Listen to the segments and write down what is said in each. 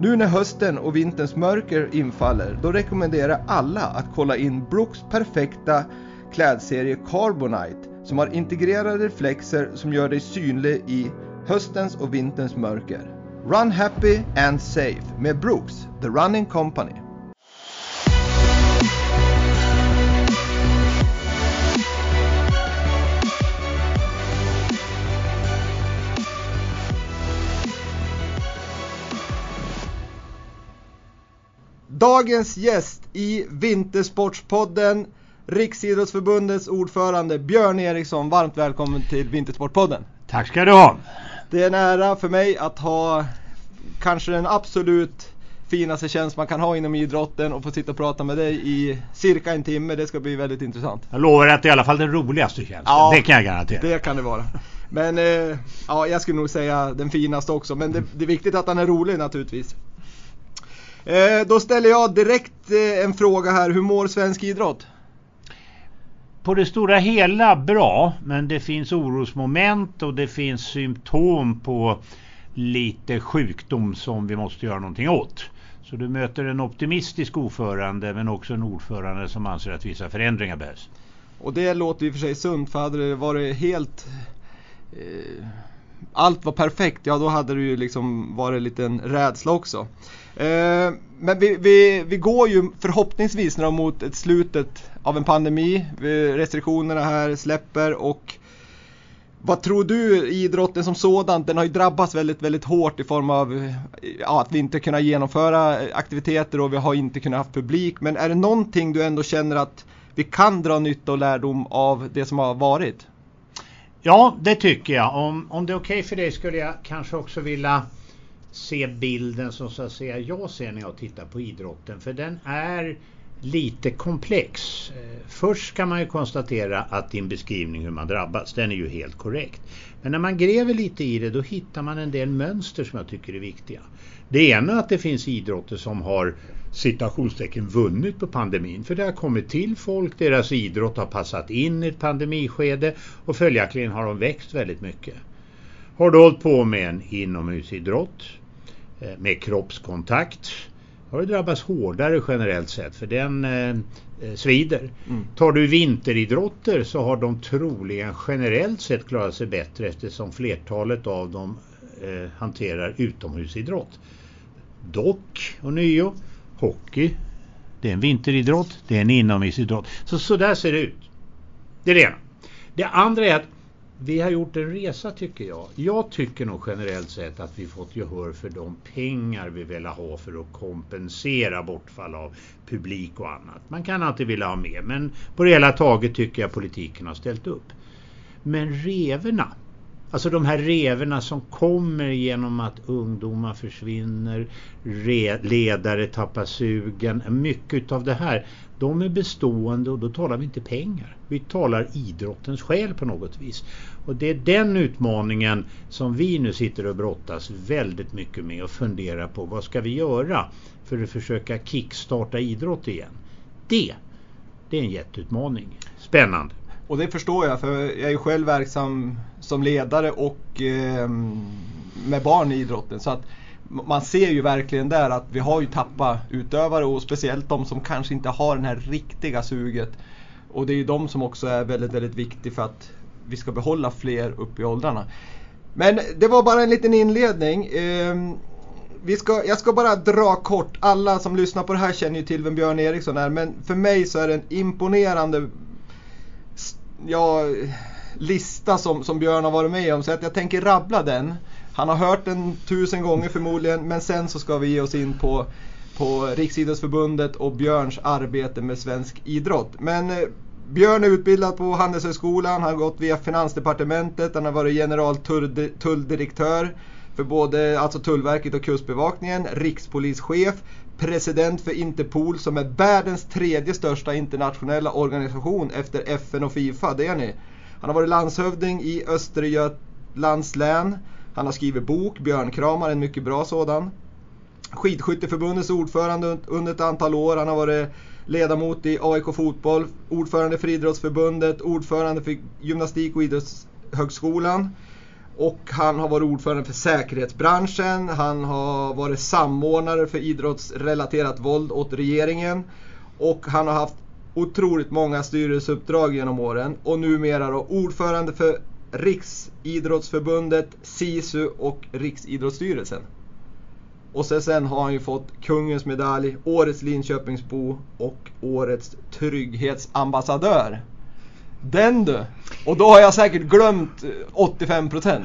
Nu när hösten och vinterns mörker infaller, då rekommenderar jag alla att kolla in Brooks perfekta klädserie Carbonite som har integrerade reflexer som gör dig synlig i höstens och vinterns mörker. Run happy and safe med Brooks, The Running Company. Dagens gäst i Vintersportspodden Riksidrottsförbundets ordförande Björn Eriksson. Varmt välkommen till Vintersportpodden. Tack ska du ha. Det är en ära för mig att ha kanske den absolut finaste tjänst man kan ha inom idrotten och få sitta och prata med dig i cirka en timme. Det ska bli väldigt intressant. Jag lovar att det är i alla fall den roligaste tjänsten. Ja, det kan jag garantera. Det kan det vara. Men eh, ja, jag skulle nog säga den finaste också. Men det, det är viktigt att han är rolig naturligtvis. Eh, då ställer jag direkt eh, en fråga här. Hur mår svensk idrott? På det stora hela bra, men det finns orosmoment och det finns symptom på lite sjukdom som vi måste göra någonting åt. Så du möter en optimistisk ordförande men också en ordförande som anser att vissa förändringar behövs. Och det låter ju för sig sunt för hade det varit helt eh, allt var perfekt, ja då hade det ju liksom varit en liten rädsla också. Eh, men vi, vi, vi går ju förhoppningsvis nu mot ett slutet av en pandemi. Restriktionerna här släpper och vad tror du idrotten som sådan? Den har ju drabbats väldigt, väldigt hårt i form av ja, att vi inte kunnat genomföra eh, aktiviteter och vi har inte kunnat ha publik. Men är det någonting du ändå känner att vi kan dra nytta och lärdom av det som har varit? Ja, det tycker jag. Om, om det är okej okay för dig skulle jag kanske också vilja se bilden som så att säga jag ser när jag tittar på idrotten. För den är lite komplex. Eh, först kan man ju konstatera att din beskrivning hur man drabbas, den är ju helt korrekt. Men när man gräver lite i det då hittar man en del mönster som jag tycker är viktiga. Det ena är att det finns idrotter som har citationstecken vunnit på pandemin. För det har kommit till folk, deras idrott har passat in i ett pandemiskede och följaktligen har de växt väldigt mycket. Har du hållit på med en inomhusidrott med kroppskontakt har du drabbats hårdare generellt sett för den eh, eh, svider. Mm. Tar du vinteridrotter så har de troligen generellt sett klarat sig bättre eftersom flertalet av dem eh, hanterar utomhusidrott. Dock, och nio, hockey, det är en vinteridrott, det är en inomhusidrott. Så, så där ser det ut. Det är det ena. Det andra är att vi har gjort en resa tycker jag. Jag tycker nog generellt sett att vi fått gehör för de pengar vi vill ha för att kompensera bortfall av publik och annat. Man kan alltid vilja ha mer men på det hela taget tycker jag politiken har ställt upp. Men reverna Alltså de här reverna som kommer genom att ungdomar försvinner, ledare tappar sugen. Mycket av det här, de är bestående och då talar vi inte pengar. Vi talar idrottens själ på något vis. Och det är den utmaningen som vi nu sitter och brottas väldigt mycket med och funderar på. Vad ska vi göra för att försöka kickstarta idrott igen? Det, det är en jätteutmaning. Spännande. Och det förstår jag för jag är ju själv verksam som ledare och eh, med barn i idrotten. Så att man ser ju verkligen där att vi har ju tappat utövare och speciellt de som kanske inte har det här riktiga suget. Och det är ju de som också är väldigt, väldigt viktiga för att vi ska behålla fler upp i åldrarna. Men det var bara en liten inledning. Ehm, vi ska, jag ska bara dra kort. Alla som lyssnar på det här känner ju till vem Björn Eriksson är. Men för mig så är det en imponerande ja, lista som, som Björn har varit med om. Så att jag tänker rabbla den. Han har hört den tusen gånger förmodligen. Men sen så ska vi ge oss in på, på Riksidrottsförbundet och Björns arbete med svensk idrott. Men eh, Björn är utbildad på Handelshögskolan, han har gått via Finansdepartementet, han har varit generaltulldirektör för både alltså Tullverket och Kustbevakningen, rikspolischef, president för Interpol som är världens tredje största internationella organisation efter FN och Fifa. Det är ni. Han har varit landshövding i Östergötlands län. Han har skrivit bok, Björnkramar, en mycket bra sådan. Skidskytteförbundets ordförande under ett antal år. Han har varit ledamot i AIK Fotboll, ordförande för Idrottsförbundet, ordförande för Gymnastik och idrottshögskolan. Och han har varit ordförande för säkerhetsbranschen, han har varit samordnare för idrottsrelaterat våld åt regeringen. Och han har haft otroligt många styrelseuppdrag genom åren. Och numera då ordförande för Riksidrottsförbundet, SISU och Riksidrottsstyrelsen. Och sen, sen har han ju fått Kungens medalj, Årets Linköpingsbo och Årets Trygghetsambassadör. Den du! Och då har jag säkert glömt 85%.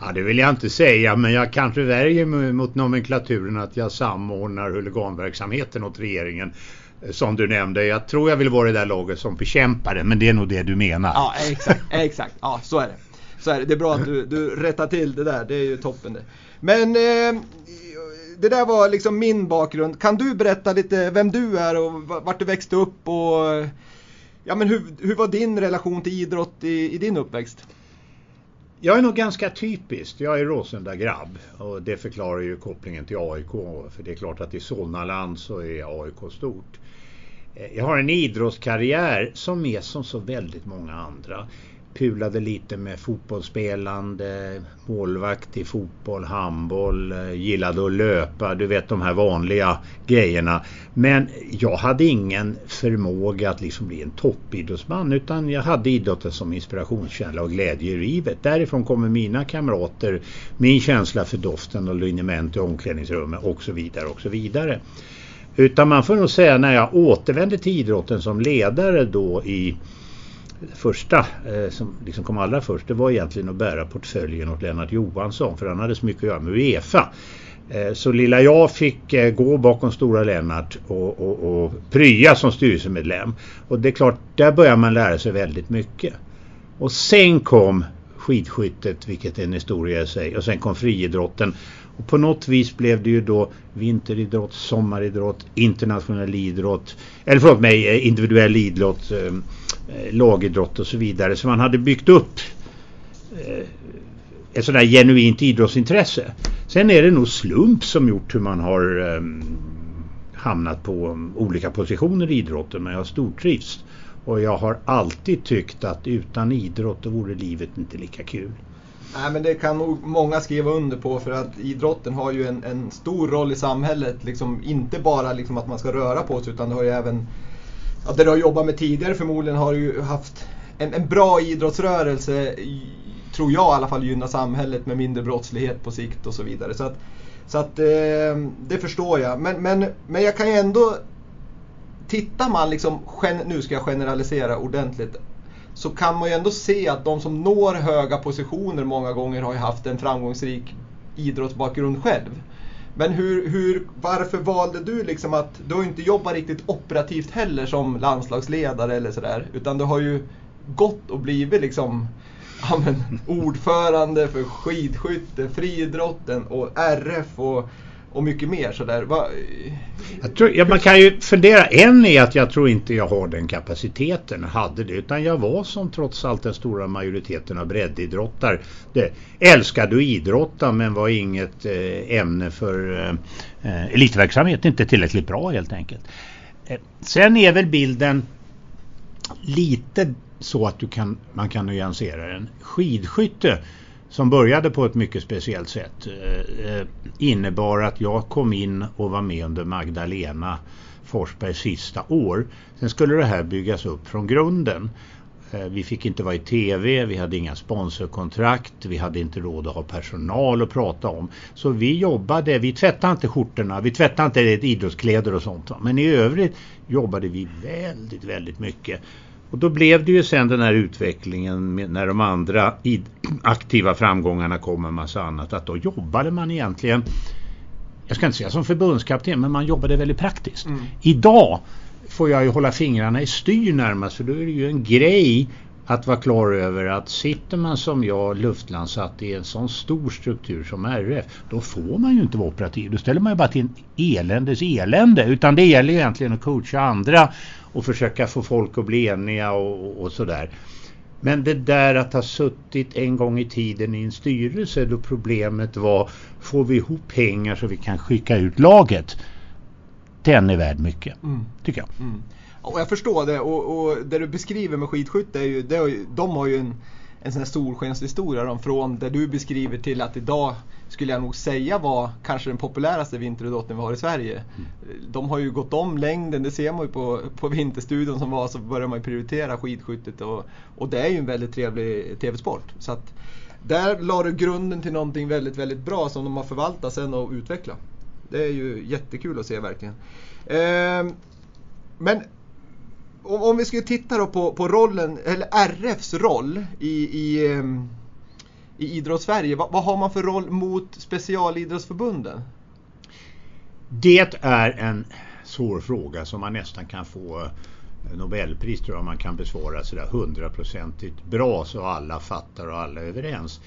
Ja, det vill jag inte säga, men jag kanske värjer mig mot nomenklaturen att jag samordnar huliganverksamheten åt regeringen. Eh, som du nämnde, jag tror jag vill vara det där laget som bekämpar det, men det är nog det du menar. Ja, exakt, exakt. Ja, så är det. Så här, det. är bra att du, du rättar till det där, det är ju toppen det. Men eh, det där var liksom min bakgrund. Kan du berätta lite vem du är och vart du växte upp och ja, men hur, hur var din relation till idrott i, i din uppväxt? Jag är nog ganska typisk. Jag är Råsunda-grabb och det förklarar ju kopplingen till AIK. För det är klart att i Solnaland så är AIK stort. Eh, jag har en idrottskarriär som är som så väldigt många andra pulade lite med fotbollsspelande, målvakt i fotboll, handboll, eh, gillade att löpa, du vet de här vanliga grejerna. Men jag hade ingen förmåga att liksom bli en toppidrottsman utan jag hade idrotten som inspirationskälla och glädje i livet. Därifrån kommer mina kamrater, min känsla för doften och liniment i omklädningsrummet och så vidare och så vidare. Utan man får nog säga när jag återvände till idrotten som ledare då i första eh, som liksom kom allra först det var egentligen att bära portföljen åt Lennart Johansson för han hade så mycket att göra med Uefa. Eh, så lilla jag fick eh, gå bakom stora Lennart och, och, och prya som styrelsemedlem. Och det är klart, där börjar man lära sig väldigt mycket. Och sen kom skidskyttet, vilket är en historia i sig. Och sen kom friidrotten. Och på något vis blev det ju då vinteridrott, sommaridrott, internationell idrott. Eller förlåt mig, individuell idrott, eh, Eh, lagidrott och så vidare. Så man hade byggt upp eh, ett sådär genuint idrottsintresse. Sen är det nog slump som gjort hur man har eh, hamnat på olika positioner i idrotten. Men jag har stortrivs. Och jag har alltid tyckt att utan idrott då vore livet inte lika kul. Nej men det kan nog många skriva under på för att idrotten har ju en, en stor roll i samhället. Liksom, inte bara liksom att man ska röra på sig utan det har ju även, ja, det du har jobbat med tidigare förmodligen har ju haft en, en bra idrottsrörelse tror jag i alla fall gynnar samhället med mindre brottslighet på sikt och så vidare. Så att, så att eh, det förstår jag. Men, men, men jag kan ju ändå Tittar man liksom, nu ska jag generalisera ordentligt så kan man ju ändå se att de som når höga positioner många gånger har ju haft en framgångsrik idrottsbakgrund själv. Men hur, hur, varför valde du liksom att, du har ju inte jobbat riktigt operativt heller som landslagsledare eller sådär, utan du har ju gått och blivit liksom ja, men, ordförande för skidskytte, friidrotten och RF och och mycket mer sådär. Va... Tror, ja, man kan ju fundera, en är att jag tror inte jag har den kapaciteten, hade det, utan jag var som trots allt den stora majoriteten av breddidrottar. Det, älskade att idrotta men var inget eh, ämne för eh, eh, elitverksamhet, inte tillräckligt bra helt enkelt. Eh, sen är väl bilden lite så att du kan, man kan nyansera den. Skidskytte som började på ett mycket speciellt sätt eh, eh, innebar att jag kom in och var med under Magdalena Forsbergs sista år. Sen skulle det här byggas upp från grunden. Eh, vi fick inte vara i TV, vi hade inga sponsorkontrakt, vi hade inte råd att ha personal att prata om. Så vi jobbade, vi tvättade inte skjortorna, vi tvättade inte idrottskläder och sånt. Men i övrigt jobbade vi väldigt, väldigt mycket. Och då blev det ju sen den här utvecklingen när de andra aktiva framgångarna kom med massa annat. Att då jobbade man egentligen, jag ska inte säga som förbundskapten, men man jobbade väldigt praktiskt. Mm. Idag får jag ju hålla fingrarna i styr närmast för då är det ju en grej att vara klar över att sitter man som jag luftlandsatt i en sån stor struktur som RF då får man ju inte vara operativ. Då ställer man ju bara till en eländes elände utan det gäller egentligen att coacha andra och försöka få folk att bli eniga och, och sådär. Men det där att ha suttit en gång i tiden i en styrelse då problemet var får vi ihop pengar så vi kan skicka ut laget den är värd mycket, mm. tycker jag. Mm. Och jag förstår det och, och det du beskriver med skidskytte är ju, det de har ju en, en sån här solskenshistoria från det du beskriver till att idag skulle jag nog säga var kanske den populäraste vinteridrotten vi har i Sverige. Mm. De har ju gått om längden, det ser man ju på, på Vinterstudion som var så börjar man prioritera skidskyttet och, och det är ju en väldigt trevlig TV-sport. Så att där la du grunden till någonting väldigt, väldigt bra som de har förvaltat sen och utvecklat. Det är ju jättekul att se verkligen. Eh, men om, om, vi skulle titta då på, på rollen, eller RFs roll i, i, ehm, i Idrottssverige. Vad, vad har man för roll mot specialidrottsförbunden? Det är en svår fråga som man nästan kan få eh, Nobelpris tror jag man kan besvara sådär hundraprocentigt bra så alla fattar och alla är överens.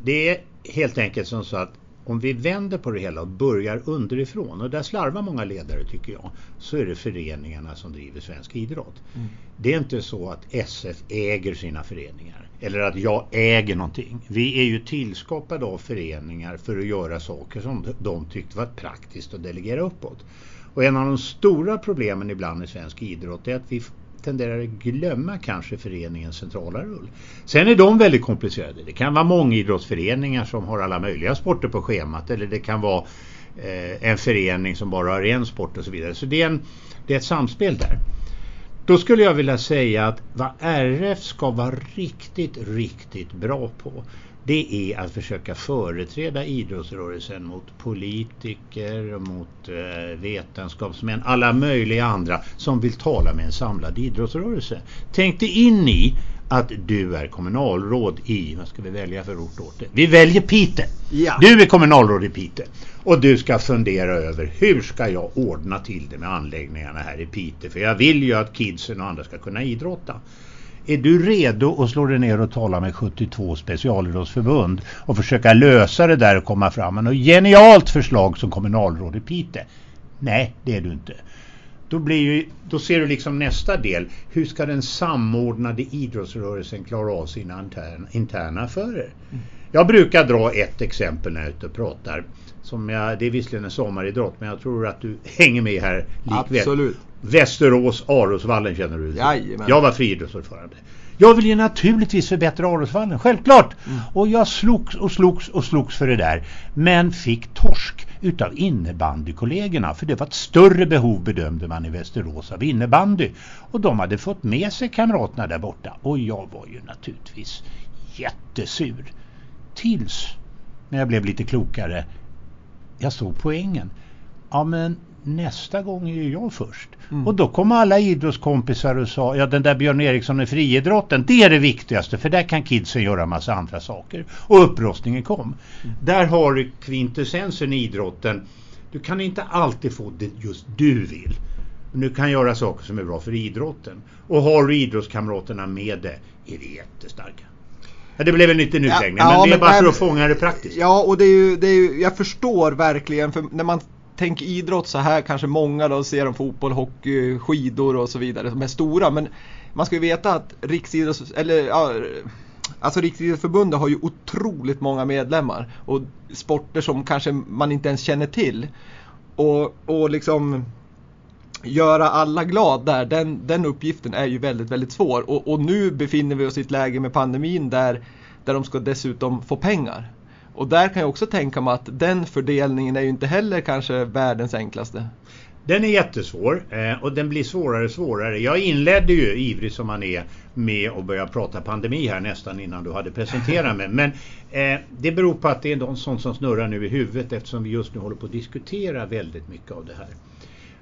Det är helt enkelt som så att om vi vänder på det hela och börjar underifrån och där slarvar många ledare tycker jag så är det föreningarna som driver svensk idrott. Mm. Det är inte så att SF äger sina föreningar eller att jag äger någonting. Vi är ju tillskapade av föreningar för att göra saker som de tyckte var praktiskt att delegera uppåt. Och en av de stora problemen ibland i svensk idrott är att vi tenderar att glömma kanske föreningens centrala roll. Sen är de väldigt komplicerade. Det kan vara många idrottsföreningar som har alla möjliga sporter på schemat eller det kan vara eh, en förening som bara har en sport och så vidare. Så det är, en, det är ett samspel där. Då skulle jag vilja säga att vad RF ska vara riktigt, riktigt bra på det är att försöka företräda idrottsrörelsen mot politiker, mot eh, vetenskapsmän, alla möjliga andra som vill tala med en samlad idrottsrörelse. Tänk dig in i att du är kommunalråd i, vad ska vi välja för ort åt det? Vi väljer Pite. Ja. Du är kommunalråd i Pite. Och du ska fundera över hur ska jag ordna till det med anläggningarna här i Pite? För jag vill ju att kidsen och andra ska kunna idrotta. Är du redo att slå dig ner och tala med 72 specialidrottsförbund och försöka lösa det där och komma fram med något genialt förslag som kommunalråd i Pite? Nej, det är du inte. Då, blir ju, då ser du liksom nästa del. Hur ska den samordnade idrottsrörelsen klara av sina interna, interna affärer? Mm. Jag brukar dra ett exempel när jag är ute och pratar. Som jag, det är visserligen en sommaridrott men jag tror att du hänger med här likväl. Absolut. Västerås, Arosvallen känner du till. Jajamän. Jag var friidrottsordförande. Jag vill ju naturligtvis förbättra Arosvallen, självklart. Mm. Och jag slogs och slogs och slogs för det där. Men fick torsk utav innebandykollegorna. För det var ett större behov bedömde man i Västerås av innebandy. Och de hade fått med sig kamraterna där borta. Och jag var ju naturligtvis jättesur. Tills, när jag blev lite klokare, jag såg poängen. Ja men nästa gång är ju jag först. Mm. Och då kom alla idrottskompisar och sa ja den där Björn Eriksson i friidrotten det är det viktigaste för där kan kidsen göra massa andra saker. Och upprustningen kom. Mm. Där har du kvintessensen i idrotten. Du kan inte alltid få det just du vill. Men du kan göra saker som är bra för idrotten. Och har du idrottskamraterna med det är det jättestarka. Ja, det blev en liten utläggning ja, men ja, det är men, bara för att fånga det praktiskt. Ja och det är ju, det är ju, jag förstår verkligen för när man Tänk idrott så här kanske många då ser om fotboll, hockey, skidor och så vidare som är stora. Men man ska ju veta att Riksidrotts, eller, ja, alltså Riksidrottsförbundet har ju otroligt många medlemmar och sporter som kanske man inte ens känner till. Och, och liksom göra alla glad där, den, den uppgiften är ju väldigt, väldigt svår. Och, och nu befinner vi oss i ett läge med pandemin där, där de ska dessutom få pengar. Och där kan jag också tänka mig att den fördelningen är ju inte heller kanske världens enklaste. Den är jättesvår eh, och den blir svårare och svårare. Jag inledde ju, ivrig som man är, med att börja prata pandemi här nästan innan du hade presenterat mig. Men eh, det beror på att det är något sånt som snurrar nu i huvudet eftersom vi just nu håller på att diskutera väldigt mycket av det här.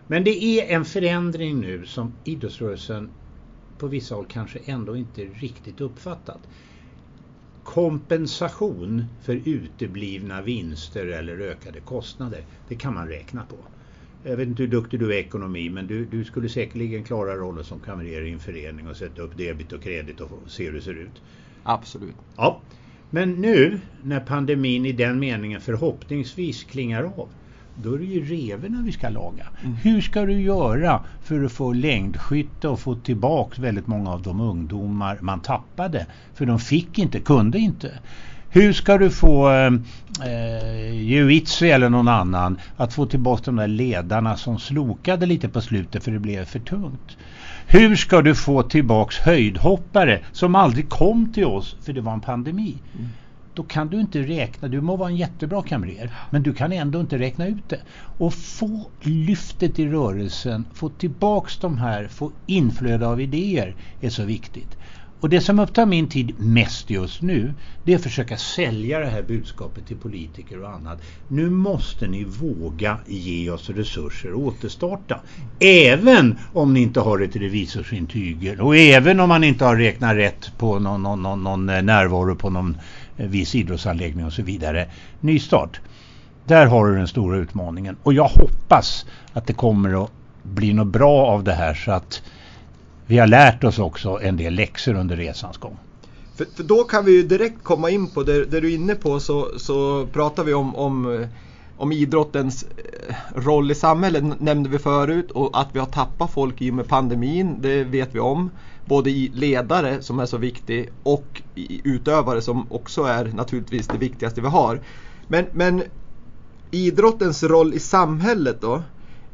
Men det är en förändring nu som idrottsrörelsen på vissa håll kanske ändå inte riktigt uppfattat. Kompensation för uteblivna vinster eller ökade kostnader, det kan man räkna på. Jag vet inte hur duktig du är i ekonomi men du, du skulle säkerligen klara rollen som kamrer i en förening och sätta upp debit och kredit och se hur det ser ut. Absolut. Ja. Men nu när pandemin i den meningen förhoppningsvis klingar av då är det ju revorna vi ska laga. Mm. Hur ska du göra för att få längdskytte och få tillbaks väldigt många av de ungdomar man tappade? För de fick inte, kunde inte. Hur ska du få eh, eh Juitsi eller någon annan att få tillbaka de där ledarna som slokade lite på slutet för det blev för tungt? Hur ska du få tillbaks höjdhoppare som aldrig kom till oss för det var en pandemi? Mm då kan du inte räkna, du må vara en jättebra kamrer, men du kan ändå inte räkna ut det. Och få lyftet i rörelsen, få tillbaks de här, få inflöde av idéer är så viktigt. Och det som upptar min tid mest just nu det är att försöka sälja det här budskapet till politiker och annat. Nu måste ni våga ge oss resurser och återstarta. Även om ni inte har ett revisorsintyg och även om man inte har räknat rätt på någon, någon, någon, någon närvaro på någon Eh, viss idrottsanläggning och så vidare. Nystart. Där har du den stora utmaningen och jag hoppas att det kommer att bli något bra av det här så att vi har lärt oss också en del läxor under resans gång. För, för då kan vi ju direkt komma in på det, det du är inne på så, så pratar vi om, om, om idrottens eh, roll i samhället nämnde vi förut och att vi har tappat folk i och med pandemin det vet vi om. Både i ledare som är så viktig och i utövare som också är naturligtvis det viktigaste vi har. Men, men idrottens roll i samhället då?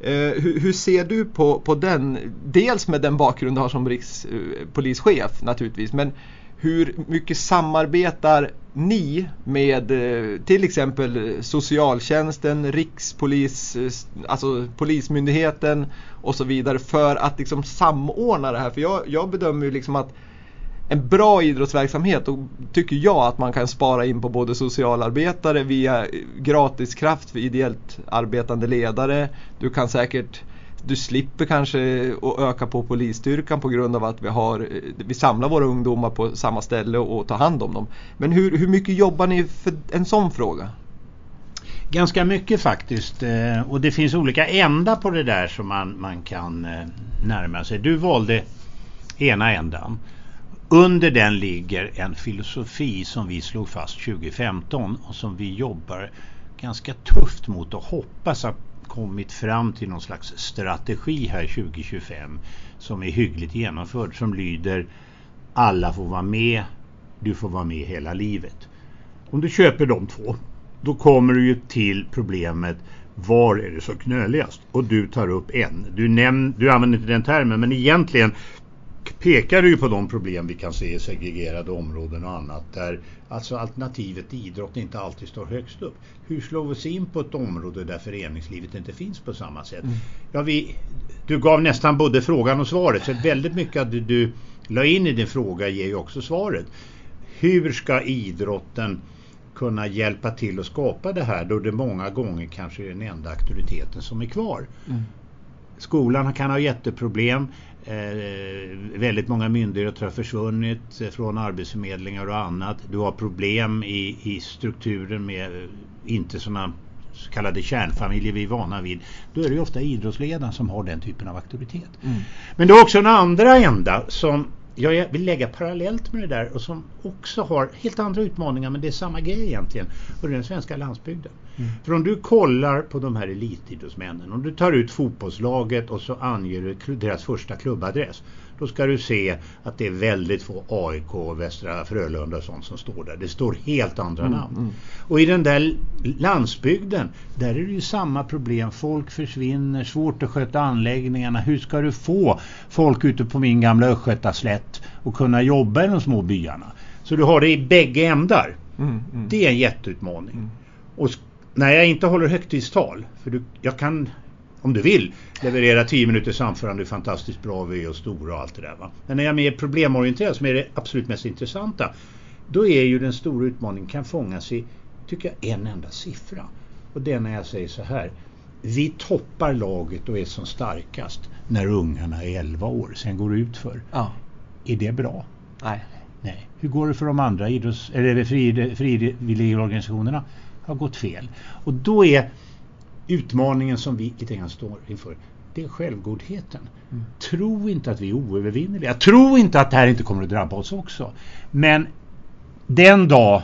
Eh, hur, hur, ser du på, på den? Dels med den bakgrund du har som rikspolischef eh, naturligtvis, men hur mycket samarbetar ni med eh, till exempel socialtjänsten, rikspolis, eh, alltså polismyndigheten och så vidare för att liksom samordna det här? För jag, jag bedömer ju liksom att en bra idrottsverksamhet då tycker jag att man kan spara in på både socialarbetare via gratiskraft för ideellt arbetande ledare. Du kan säkert du slipper kanske att öka på polisstyrkan på grund av att vi, har, vi samlar våra ungdomar på samma ställe och tar hand om dem. Men hur, hur mycket jobbar ni för en sån fråga? Ganska mycket faktiskt eh, och det finns olika ändar på det där som man, man kan eh, närma sig. Du valde ena ändan. Under den ligger en filosofi som vi slog fast 2015 och som vi jobbar ganska tufft mot och hoppas att kommit fram till någon slags strategi här 2025 som är hyggligt genomförd som lyder alla får vara med, du får vara med hela livet. Om du köper de två då kommer du ju till problemet var är det så knöligast? Och du tar upp en. Du, näm du använder inte den termen men egentligen pekar ju på de problem vi kan se i segregerade områden och annat där alltså alternativet idrott inte alltid står högst upp. Hur slår vi oss in på ett område där föreningslivet inte finns på samma sätt? Mm. Ja, vi, du gav nästan både frågan och svaret så väldigt mycket att du, du la in i din fråga ger ju också svaret. Hur ska idrotten kunna hjälpa till att skapa det här då det många gånger kanske är den enda auktoriteten som är kvar? Mm. Skolan kan ha jätteproblem. Eh, väldigt många myndigheter har försvunnit från arbetsförmedlingar och annat. Du har problem i, i strukturen med eh, inte sådana så kallade kärnfamiljer vi är vana vid. Då är det ju ofta idrottsledaren som har den typen av aktivitet. Mm. Men det är också en andra ända som jag vill lägga parallellt med det där och som också har helt andra utmaningar men det är samma grej egentligen. Och det är den svenska landsbygden. Mm. För om du kollar på de här elitidrottsmännen, om du tar ut fotbollslaget och så anger du deras första klubbadress. Då ska du se att det är väldigt få AIK, Västra Frölunda och sånt som står där. Det står helt andra mm, namn. Mm. Och i den där landsbygden, där är det ju samma problem. Folk försvinner, svårt att sköta anläggningarna. Hur ska du få folk ute på min gamla Östgötaslätt att kunna jobba i de små byarna? Så du har det i bägge ändar. Mm, mm. det är en jätteutmaning. Mm. Och när jag inte håller högtidstal, för du, jag kan om du vill, leverera 10 minuters anförande är fantastiskt bra, vi är och stora och allt det där. Va? Men när jag är mer problemorienterad, som är det absolut mest intressanta, då är ju den stora utmaningen kan fångas i, tycker jag, en enda siffra. Och det är när jag säger så här. Vi toppar laget och är som starkast när ungarna är 11 år, sen går det ut för. Ja. Är det bra? Nej. Nej. Hur går det för de andra idrotts eller frivilligorganisationerna? Har gått fel. Och då är utmaningen som vi lite grann står inför det är självgodheten. Mm. Tro inte att vi är oövervinneliga. Tro inte att det här inte kommer att drabba oss också. Men den dag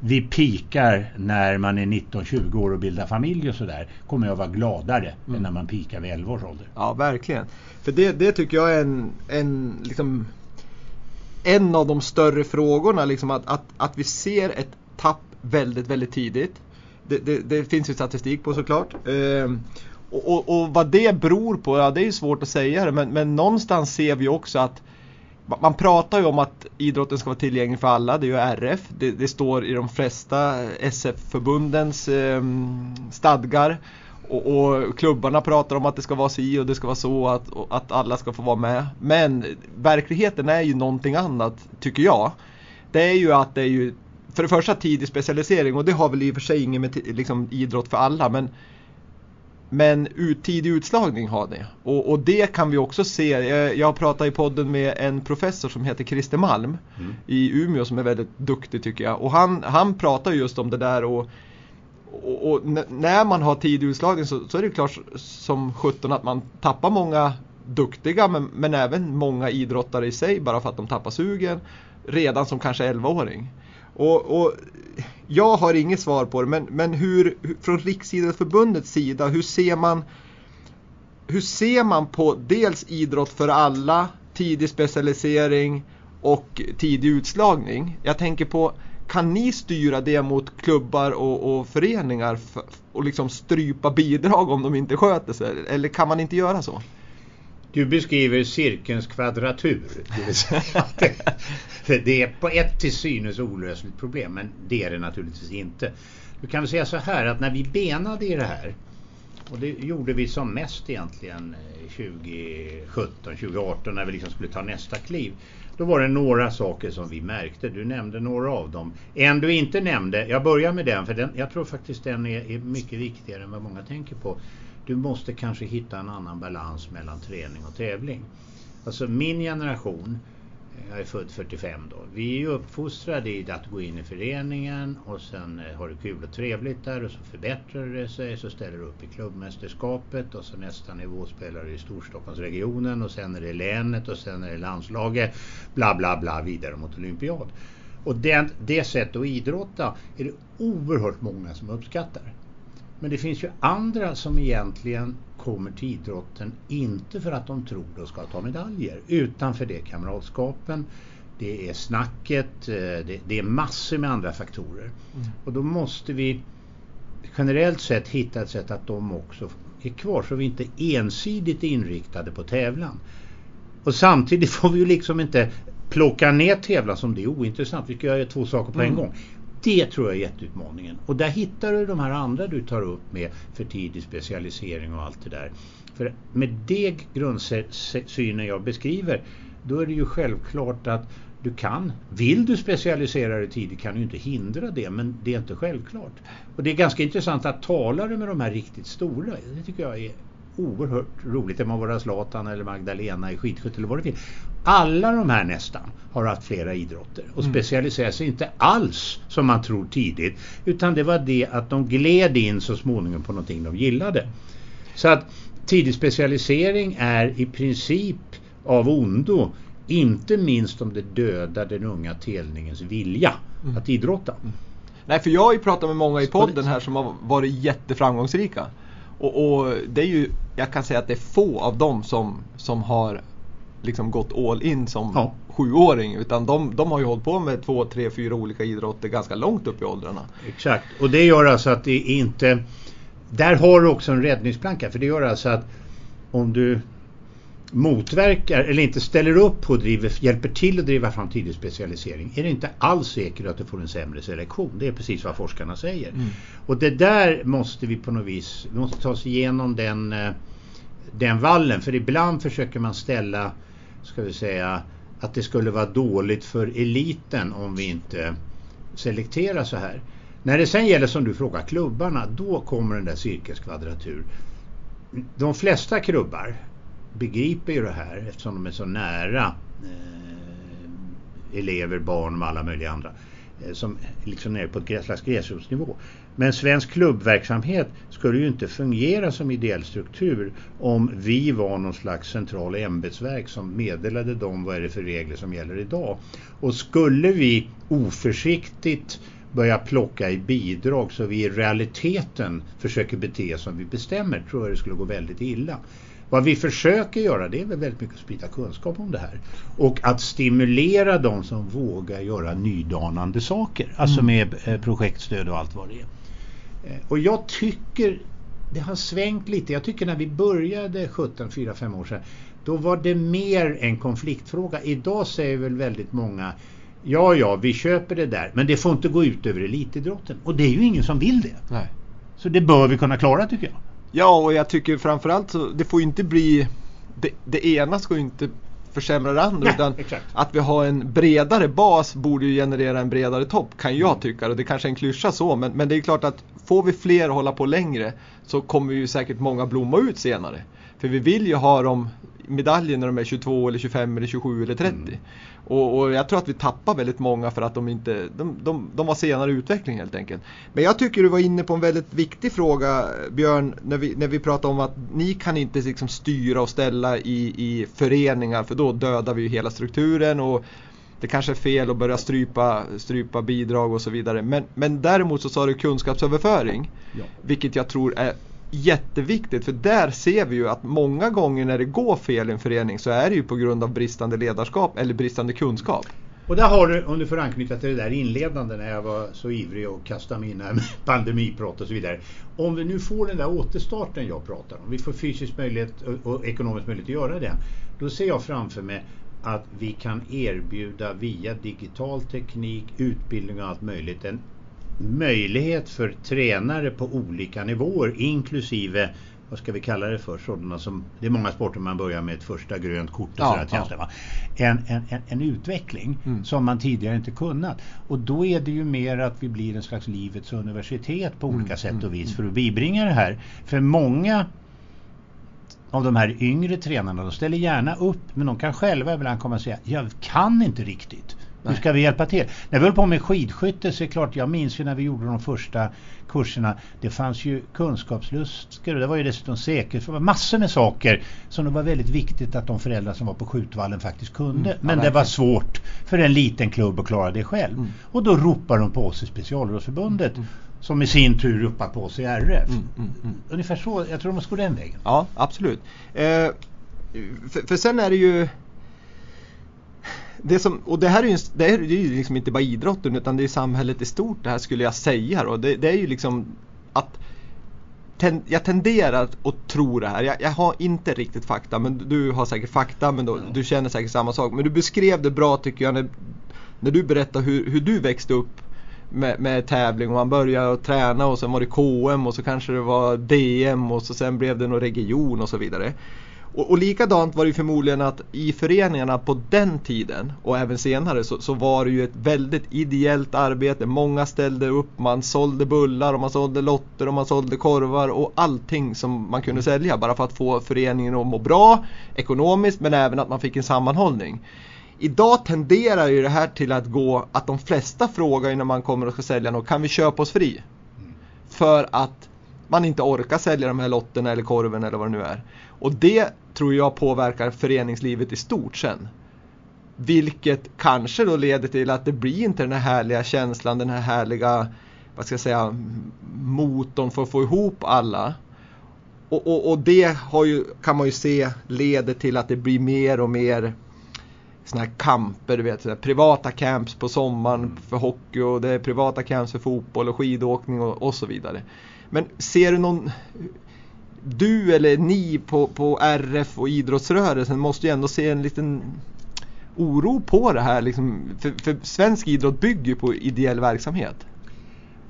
vi pikar när man är 19-20 år och bildar familj och sådär kommer jag vara gladare mm. än när man pikar vid 11 års ålder. Ja, verkligen. För det, det tycker jag är en, en, liksom, en av de större frågorna. Liksom att, att, att vi ser ett tapp väldigt, väldigt tidigt. Det, det, det finns ju statistik på såklart. Eh, och, och, och, vad det beror på, ja det är svårt att säga. Men, men någonstans ser vi också att man pratar ju om att idrotten ska vara tillgänglig för alla, det är ju RF. Det, det står i de flesta SF-förbundens eh, stadgar. Och, och, klubbarna pratar om att det ska vara si och det ska vara så, att, att alla ska få vara med. Men verkligheten är ju någonting annat, tycker jag. Det är ju att det är ju för det första tidig specialisering och det har väl i och för sig ingen med liksom, idrott för alla. Men men ut, tidig utslagning har det. Och, och, det kan vi också se. Jag, jag pratat i podden med en professor som heter Christer Malm mm. i Umeå som är väldigt duktig tycker jag. Och han, han pratar just om det där och, och, och när man har tidig utslagning så, så, är det klart som 17 att man tappar många duktiga men, men även många idrottare i sig bara för att de tappar sugen redan som kanske 11-åring. Och, och, jag har inget svar på det, men, men hur, från Riksidrottsförbundets sida, hur ser man hur ser man på dels idrott för alla, tidig specialisering och tidig utslagning? Jag tänker på, kan ni styra det mot klubbar och, och föreningar för, och liksom strypa bidrag om de inte sköter sig? Eller kan man inte göra så? Du beskriver cirkelns kvadratur. Det, det, det är på ett till synes olösligt problem men det är det naturligtvis inte. Du kan väl säga så här att när vi benade i det här och det gjorde vi som mest egentligen 2017, eh, 2018 när vi liksom skulle ta nästa kliv. Då var det några saker som vi märkte. Du nämnde några av dem. En du inte nämnde, jag börjar med den för den, jag tror faktiskt den är, är mycket viktigare än vad många tänker på du måste kanske hitta en annan balans mellan träning och tävling. Alltså min generation, eh, jag är född 45 då, vi är ju uppfostrade i att gå in i föreningen och sen eh, har du kul och trevligt där och så förbättrar det sig, så ställer du upp i klubbmästerskapet och så nästa nivå spelar du i Storstockholmsregionen och sen är det länet och sen är det landslaget, bla bla bla vidare mot olympiad. Och det, det sättet att idrotta är det oerhört många som uppskattar. Men det finns ju andra som egentligen kommer till idrotten inte för att de tror de ska ta medaljer utan för det kamratskapen, det är snacket, eh, det, det är massor med andra faktorer. Mm. Och då måste vi generellt sett hitta ett sätt att de också är kvar så vi inte ensidigt är inriktade på tävlan. Och samtidigt får vi ju liksom inte plocka ner tävlan som det är ointressant. Vi ska göra två saker på en mm. gång. Det tror jag är jätteutmaningen. Och där hittar du de här andra du tar upp med för tidig specialisering och allt det där. För med det grundsynen jag beskriver då är det ju självklart att du kan, vill du specialisera dig tidigt kan du inte hindra det men det är inte självklart. Och det är ganska intressant att tala med de här riktigt stora. Det tycker jag är oerhört roligt. Det må vara Zlatan eller Magdalena i skidskytte eller vad det finns. Alla de här nästan har haft flera idrotter och mm. specialiserar sig inte alls som man tror tidigt utan det var det att de gled in så småningom på någonting de gillade. Så att tidig specialisering är i princip av ondo inte minst om det dödar den unga telningens vilja mm. att idrotta. Mm. Nej, för jag har ju pratat med många i podden här som har varit jätteframgångsrika. Och, och, det är ju, jag kan säga att det är få av dem som, som har liksom gått all in som ja. sjuåring. Utan de, de har ju hållit på med två, tre, fyra olika idrotter ganska långt upp i åldrarna. Exakt, och det gör alltså att det inte... Där har du också en räddningsplanka. För det gör alltså att om du motverkar eller inte ställer upp och driver, hjälper till att driva fram tidig specialisering är det inte alls säkert att du får en sämre selektion. Det är precis vad forskarna säger. Mm. Och det där måste vi på något vis, vi måste ta oss igenom den, eh, den vallen. För ibland försöker man ställa, ska vi säga, att det skulle vara dåligt för eliten om vi inte selekterar så här. När det sen gäller som du frågar klubbarna, då kommer den där cirkelskvadratur. De flesta klubbar begriper ju det här eftersom de är så nära eh, elever, barn och alla möjliga andra eh, som liksom är på ett slags gräsrotsnivå. Men svensk klubbverksamhet skulle ju inte fungera som ideell struktur om vi var någon slags central ämbetsverk som meddelade dem vad är det för regler som gäller idag. Och skulle vi oförsiktigt börja plocka i bidrag så vi i realiteten försöker bete som vi bestämmer tror jag det skulle gå väldigt illa. Vad vi försöker göra det är väl väldigt mycket att sprida kunskap om det här. Och att stimulera de som vågar göra nydanande saker. Alltså mm. med eh, projektstöd och allt vad det är. Eh, och jag tycker det har svängt lite. Jag tycker när vi började 17, 4-5 år sedan då var det mer en konfliktfråga. Idag säger väl väldigt många Ja, ja, vi köper det där. Men det får inte gå ut över elitidrotten. Och det är ju ingen som vill det. Nej. Så det bör vi kunna klara tycker jag. Ja, och jag tycker framförallt så det får inte bli det, det ena ska ju inte försämra det andra. Nej, utan exakt. att vi har en bredare bas borde ju generera en bredare topp kan jag mm. tycka. Och det kanske är en klyscha så men, men det är klart att får vi fler att hålla på längre så kommer ju säkert många blomma ut senare. För vi vill ju ha dem medaljer när de är 22 eller 25 eller 27 eller 30. Mm. Och, och, jag tror att vi tappar väldigt många för att de inte, de, de, de var senare utveckling helt enkelt. Men jag tycker du var inne på en väldigt viktig fråga Björn, när vi, när vi pratar om att ni kan inte liksom styra och ställa i, i föreningar för då dödar vi ju hela strukturen och det kanske är fel att börja strypa, strypa bidrag och så vidare. Men, men däremot så sa du kunskapsöverföring. Ja. Vilket jag tror är jätteviktigt för där ser vi ju att många gånger när det går fel i en förening så är det ju på grund av bristande ledarskap eller bristande kunskap. Och där har du, om du får anknyta till det där inledande när jag var så ivrig och kastade mig in här med pandemiprat och så vidare. Om vi nu får den där återstarten jag pratar om, vi får fysisk möjlighet och, och ekonomisk möjlighet att göra det. Då ser jag framför mig att vi kan erbjuda via digital teknik, utbildning och allt möjligt en möjlighet för tränare på olika nivåer inklusive vad ska vi kalla det för, sådana som, det är många sporter man börjar med ett första grönt kort och ja, sådär, ja. en, en, en, en, utveckling mm. som man tidigare inte kunnat. Och då är det ju mer att vi blir en slags livets universitet på olika mm. sätt och mm, vis mm. för att bibringa det här. För många av de här yngre tränarna, de ställer gärna upp men de kan själva ibland komma och säga jag kan inte riktigt. Hur ska vi hjälpa till? När vi höll på med skidskytte så är det klart, jag minns ju när vi gjorde de första kurserna. Det fanns ju kunskapslustkor det var ju dessutom säkert. Det var massor med saker som det var väldigt viktigt att de föräldrar som var på skjutvallen faktiskt kunde. Mm, Men det var svårt för en liten klubb att klara det själv. Mm. Och då ropar de på oss i specialrådsförbundet. Mm. Som i sin tur ropar på oss i RF. Mm, mm, mm, Ungefär så, jag tror de gå den vägen. Ja, absolut. Eh, för, för sen är det ju det som, och det här är ju, det är ju liksom inte bara idrotten utan det är samhället i stort det här skulle jag säga då. Det, det är ju liksom att ten, jag tenderar att tro det här. Jag, jag, har inte riktigt fakta men du har säkert fakta men då, du känner säkert samma sak. Men du beskrev det bra tycker jag när, när du berättade hur, hur du växte upp med, med, tävling och man började träna och sen var det KM och så kanske det var DM och så sen blev det någon region och så vidare. Och, och likadant var det förmodligen att i föreningarna på den tiden och även senare så, så, var det ju ett väldigt ideellt arbete. Många ställde upp, man sålde bullar och man sålde lotter och man sålde korvar och allting som man kunde sälja bara för att få föreningen att må bra ekonomiskt men även att man fick en sammanhållning. Idag tenderar ju det här till att gå att de flesta frågar innan man kommer och ska sälja något, kan vi köpa oss fri? För att man inte orkar sälja de här lotterna eller korven eller vad det nu är. Och det tror jag påverkar föreningslivet i stort sen. Vilket kanske då leder till att det blir inte den här härliga känslan, den här härliga vad ska jag säga, motorn för att få ihop alla. Och, och, och det ju, kan man ju se leder till att det blir mer och mer såna här kamper, du vet, privata camps på sommaren för hockey och det är privata camps för fotboll och skidåkning och, och så vidare. Men ser du någon du eller ni på, på RF och idrottsrörelsen måste ju ändå se en liten oro på det här. Liksom, för, för svensk idrott bygger ju på ideell verksamhet.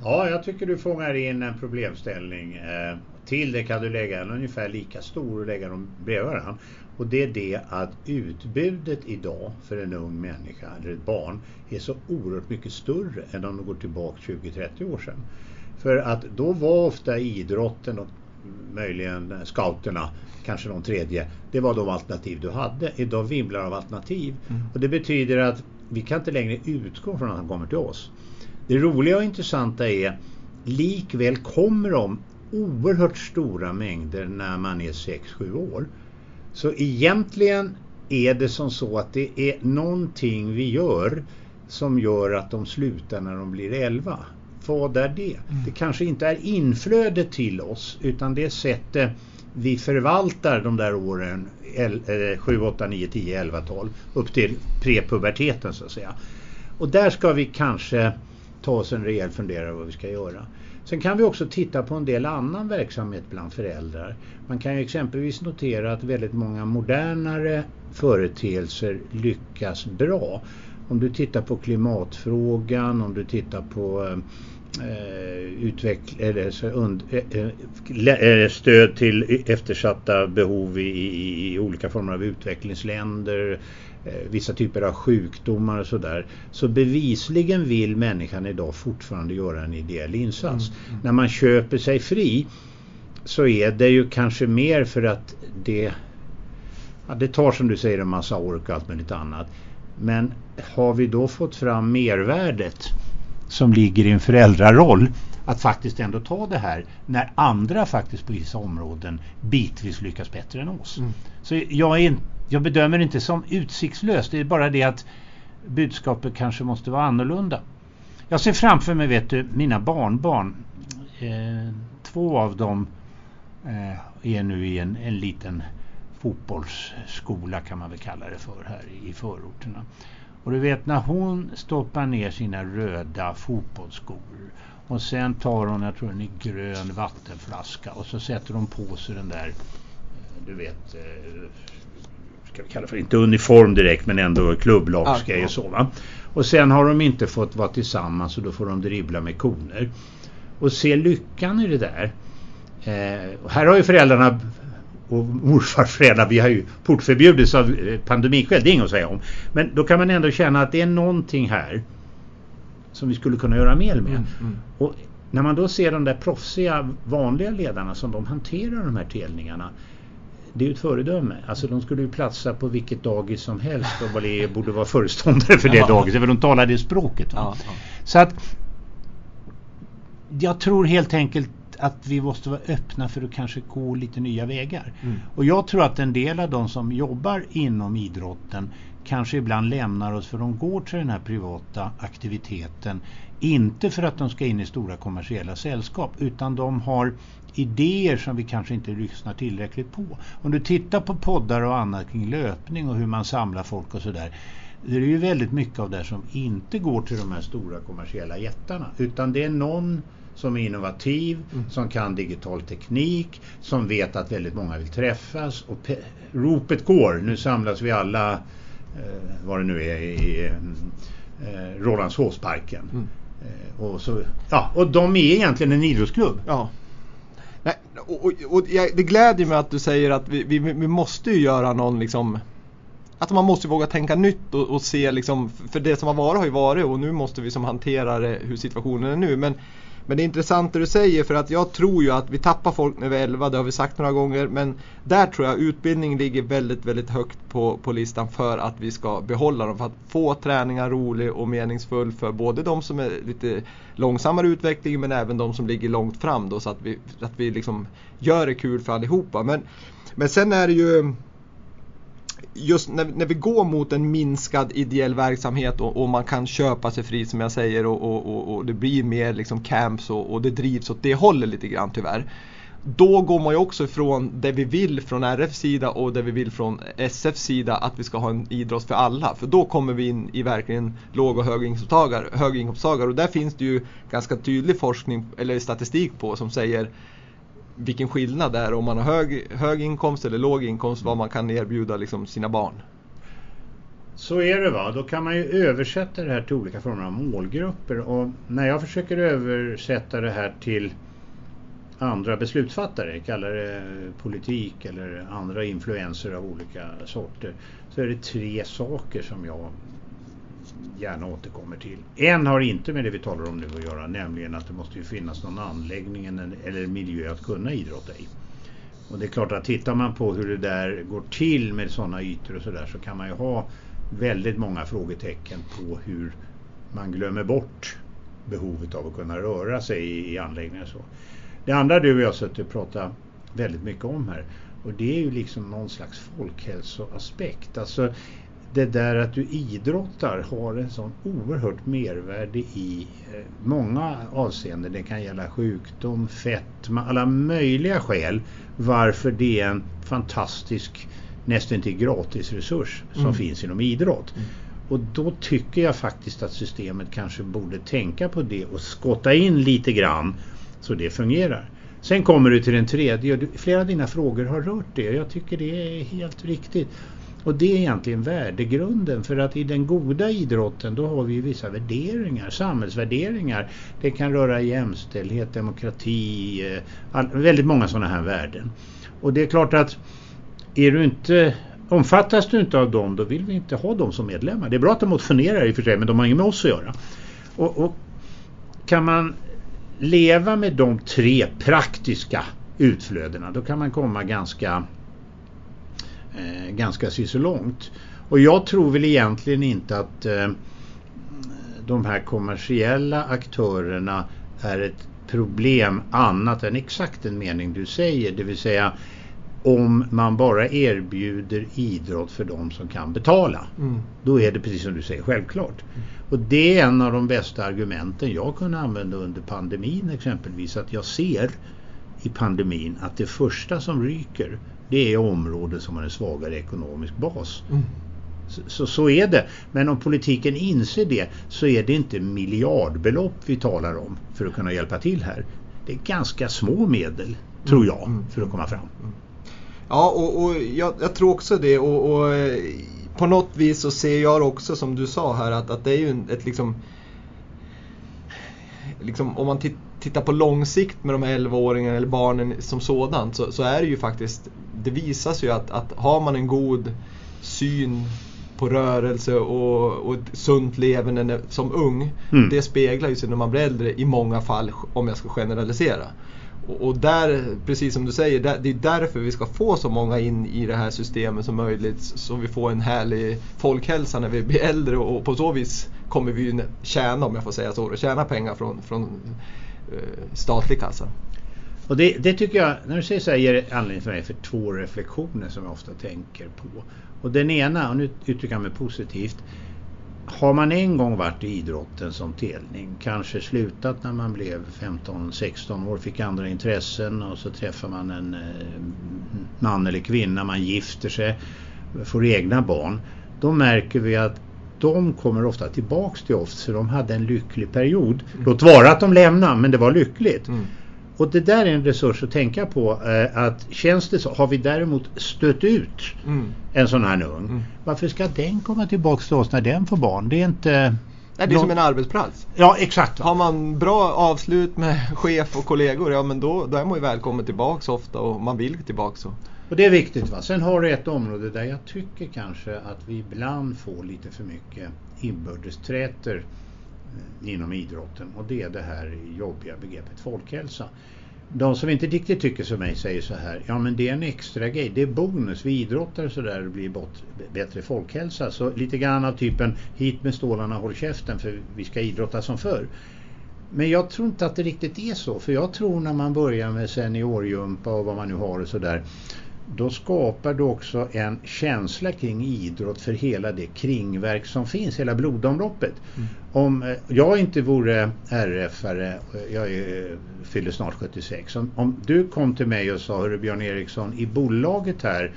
Ja, jag tycker du fångar in en problemställning. Eh, till det kan du lägga en ungefär lika stor och lägga dem bredvid varandra. Och det är det att utbudet idag för en ung människa eller ett barn är så oerhört mycket större än om du går tillbaka 20-30 år sedan. För att då var ofta idrotten och möjligen scouterna, kanske någon tredje, det var de alternativ du hade. Idag vimlar av alternativ. Mm. Och det betyder att vi kan inte längre utgå från att han kommer till oss. Det roliga och intressanta är likväl kommer de oerhört stora mängder när man är 6-7 år. Så egentligen är det som så att det är någonting vi gör som gör att de slutar när de blir 11. Vad är det? Mm. Det kanske inte är inflödet till oss utan det är sättet vi förvaltar de där åren 7, 8, 9, 10, 11, 12 upp till prepuberteten så att säga. Och där ska vi kanske ta oss en rejäl funderare vad vi ska göra. Sen kan vi också titta på en del annan verksamhet bland föräldrar. Man kan ju exempelvis notera att väldigt många modernare företeelser lyckas bra. Om du tittar på klimatfrågan, om du tittar på eh, utveck- eller und- eh, eh, stöd till eftersatta behov i, i, i olika former av utvecklingsländer, Eh, vissa typer av sjukdomar och sådär. Så bevisligen vill människan idag fortfarande göra en ideell insats. Mm, mm. När man köper sig fri så är det ju kanske mer för att det, ja, det tar som du säger en massa ork och allt möjligt annat. Men har vi då fått fram mervärdet som ligger i en föräldraroll att faktiskt ändå ta det här när andra faktiskt på vissa områden bitvis lyckas bättre än oss. Mm. Så jag är jag bedömer det inte som utsiktslöst. Det är bara det att budskapet kanske måste vara annorlunda. Jag ser framför mig, vet du, mina barnbarn. Eh, två av dem eh, är nu i en, en liten fotbollsskola kan man väl kalla det för här i förorterna. Och du vet när hon stoppar ner sina röda fotbollsskor och sen tar hon, jag tror en grön vattenflaska och så sätter hon på sig den där, eh, du vet, eh, ska vi kalla för, inte uniform direkt men ändå klubblagsgrej ja, och så va. Och sen har de inte fått vara tillsammans och då får de dribbla med koner. Och se lyckan i det där. Eh, här har ju föräldrarna och morfarföräldrar, vi har ju portförbjudits av eh, pandemiskäl, det är inget att säga om. Men då kan man ändå känna att det är någonting här som vi skulle kunna göra mer med. Mm, mm. Och när man då ser de där proffsiga vanliga ledarna som de hanterar de här telningarna det är ju ett föredöme. Alltså de skulle ju platsa på vilket dagis som helst och borde vara föreståndare för det ja. dagiset. För de talar det språket. Ja, ja. Så att jag tror helt enkelt att vi måste vara öppna för att kanske gå lite nya vägar. Mm. Och jag tror att en del av de som jobbar inom idrotten kanske ibland lämnar oss för de går till den här privata aktiviteten. Inte för att de ska in i stora kommersiella sällskap utan de har idéer som vi kanske inte lyssnar tillräckligt på. Om du tittar på poddar och annat kring löpning och hur man samlar folk och sådär. Det är ju väldigt mycket av det som inte går till de här stora kommersiella jättarna. Utan det är någon som är innovativ, mm. som kan digital teknik, som vet att väldigt många vill träffas. Och ropet går, nu samlas vi alla, eh, vad det nu är, i eh, Rålambshovsparken. Mm. Eh, och, så, ja, och de är egentligen en idrottsklubb. Ja. Nej, och, och, och det gläder mig att du säger att vi, vi, vi måste ju göra någon liksom att man måste våga tänka nytt och, och, se liksom, för det som har varit har ju varit och nu måste vi som hantera det, hur situationen är nu. Men, men det är intressant det du säger för att jag tror ju att vi tappar folk när vi är 11, det har vi sagt några gånger. Men där tror jag utbildning ligger väldigt, väldigt högt på, på listan för att vi ska behålla dem. För att få träningar rolig och meningsfull för både de som är lite långsammare i utvecklingen men även de som ligger långt fram då så att vi, att vi liksom gör det kul för allihopa. Men, men sen är det ju just när, när, vi går mot en minskad ideell verksamhet och, och man kan köpa sig fri som jag säger och, och, och det blir mer liksom camps och, det drivs åt det hållet lite grann tyvärr. Då går man ju också ifrån det vi vill från RFs sida och det vi vill från SFs sida att vi ska ha en idrott för alla. För då kommer vi in i verkligen låg och höginkomsttagare, höginkomsttagare och där finns det ju ganska tydlig forskning eller statistik på som säger vilken skillnad det är om man har hög, hög inkomst eller låg inkomst, vad man kan erbjuda liksom, sina barn. Så är det va, då kan man ju översätta det här till olika former av målgrupper och när jag försöker översätta det här till andra beslutsfattare, kallar det politik eller andra influenser av olika sorter, så är det tre saker som jag gärna återkommer till. En har inte med det vi talar om nu att göra, nämligen att det måste ju finnas någon anläggning eller miljö att kunna idrotta i. Och det är klart att tittar man på hur det där går till med sådana ytor och sådär så kan man ju ha väldigt många frågetecken på hur man glömmer bort behovet av att kunna röra sig i, anläggningar och Så. Det andra du och jag suttit och pratat väldigt mycket om här och det är ju liksom någon slags folkhälsoaspekt. Alltså det där att du idrottar har en sån oerhört mervärde i eh, många avseenden. Det kan gälla sjukdom, fetma, alla möjliga skäl varför det är en fantastisk nästan till gratis resurs som mm. finns inom idrott. Mm. Och då tycker jag faktiskt att systemet kanske borde tänka på det och skotta in lite grann så det fungerar. Sen kommer du till den tredje och flera av dina frågor har rört det. Jag tycker det är helt riktigt. Och det är egentligen värdegrunden för att i den goda idrotten då har vi vissa värderingar, samhällsvärderingar. Det kan röra jämställdhet, demokrati, eh, väldigt många sådana här värden. Och det är klart att är du inte, omfattas du inte av dem då vill vi inte ha dem som medlemmar. Det är bra att de motionerar i och för sig men de har inget med oss att göra. Och, och kan man leva med de tre praktiska utflödena då kan man komma ganska eh, ganska så långt. Och jag tror väl egentligen inte att eh, de här kommersiella aktörerna är ett problem annat än exakt den mening du säger. Det vill säga om man bara erbjuder idrott för de som kan betala. Mm. Då är det precis som du säger självklart. Mm. Och det är en av de bästa argumenten jag kunde använda under pandemin exempelvis. Att jag ser i pandemin att det första som ryker det är områden som har en svagare ekonomisk bas. Mm. Så, så, är det. Men om politiken inser det så är det inte miljardbelopp vi talar om för att kunna hjälpa till här. Det är ganska små medel, tror jag, mm. för att komma fram. Mm. Ja, och, och jag, jag, tror också det. Och, och, eh, på något vis så ser jag också som du sa här att, att det är ju ett liksom, liksom om man tittar på lång sikt med de här 11-åringarna eller barnen som sådant så, så, är det ju faktiskt, det visar sig ju att, att har man en god syn på rörelse och, och ett sunt levande som ung. Mm. Det speglar ju sig när man blir äldre i många fall om jag ska generalisera. Och, där, precis som du säger, det är därför vi ska få så många in i det här systemet som möjligt. Så vi får en härlig folkhälsa när vi blir äldre och på så vis kommer vi ju tjäna, om jag får säga så, tjäna pengar från, från Eh, statlig kassa. Och det, det, tycker jag, när du säger så här, ger anledning för mig för två reflektioner som jag ofta tänker på. Och den ena, och nu uttrycker jag mig positivt, har man en gång varit i idrotten som telning, kanske slutat när man blev 15-16 år, fick andra intressen och så träffar man en eh, man eller kvinna, man gifter sig, får egna barn. Då märker vi att de kommer ofta tillbaks till oss för de hade en lycklig period. Mm. Låt vara att de lämnar, men det var lyckligt. Mm. Och det där är en resurs att tänka på. Eh, att känns det så, har vi däremot stött ut mm. en sån här ung. Mm. Varför ska den komma tillbaka till oss när den får barn? Det är inte... Nej, det är som en arbetsplats. Ja, exakt. Har man bra avslut med chef och kollegor, ja men då, då är man ju välkommen tillbaks ofta och man vill tillbaks. Så. Och det är viktigt. Va? Sen har du ett område där jag tycker kanske att vi ibland får lite för mycket inbördesträter Eh, inom idrotten och det är det här jobbiga begreppet folkhälsa. De som inte riktigt tycker som mig säger så här, ja men det är en extra grej, det är bonus, vi idrottar så där blir bort, bättre folkhälsa. Så lite grann av typen, hit med stålarna, håll käften för vi ska idrotta som förr. Men jag tror inte att det riktigt är så, för jag tror när man börjar med seniorjumpa och vad man nu har och sådär då skapar du också en känsla kring idrott för hela det kringverk som finns, hela blodomloppet. Mm. Om eh, jag inte vore RF-are, jag är, fyller snart 76, om, om, du kom till mig och sa, hörru Björn Eriksson, i bolaget här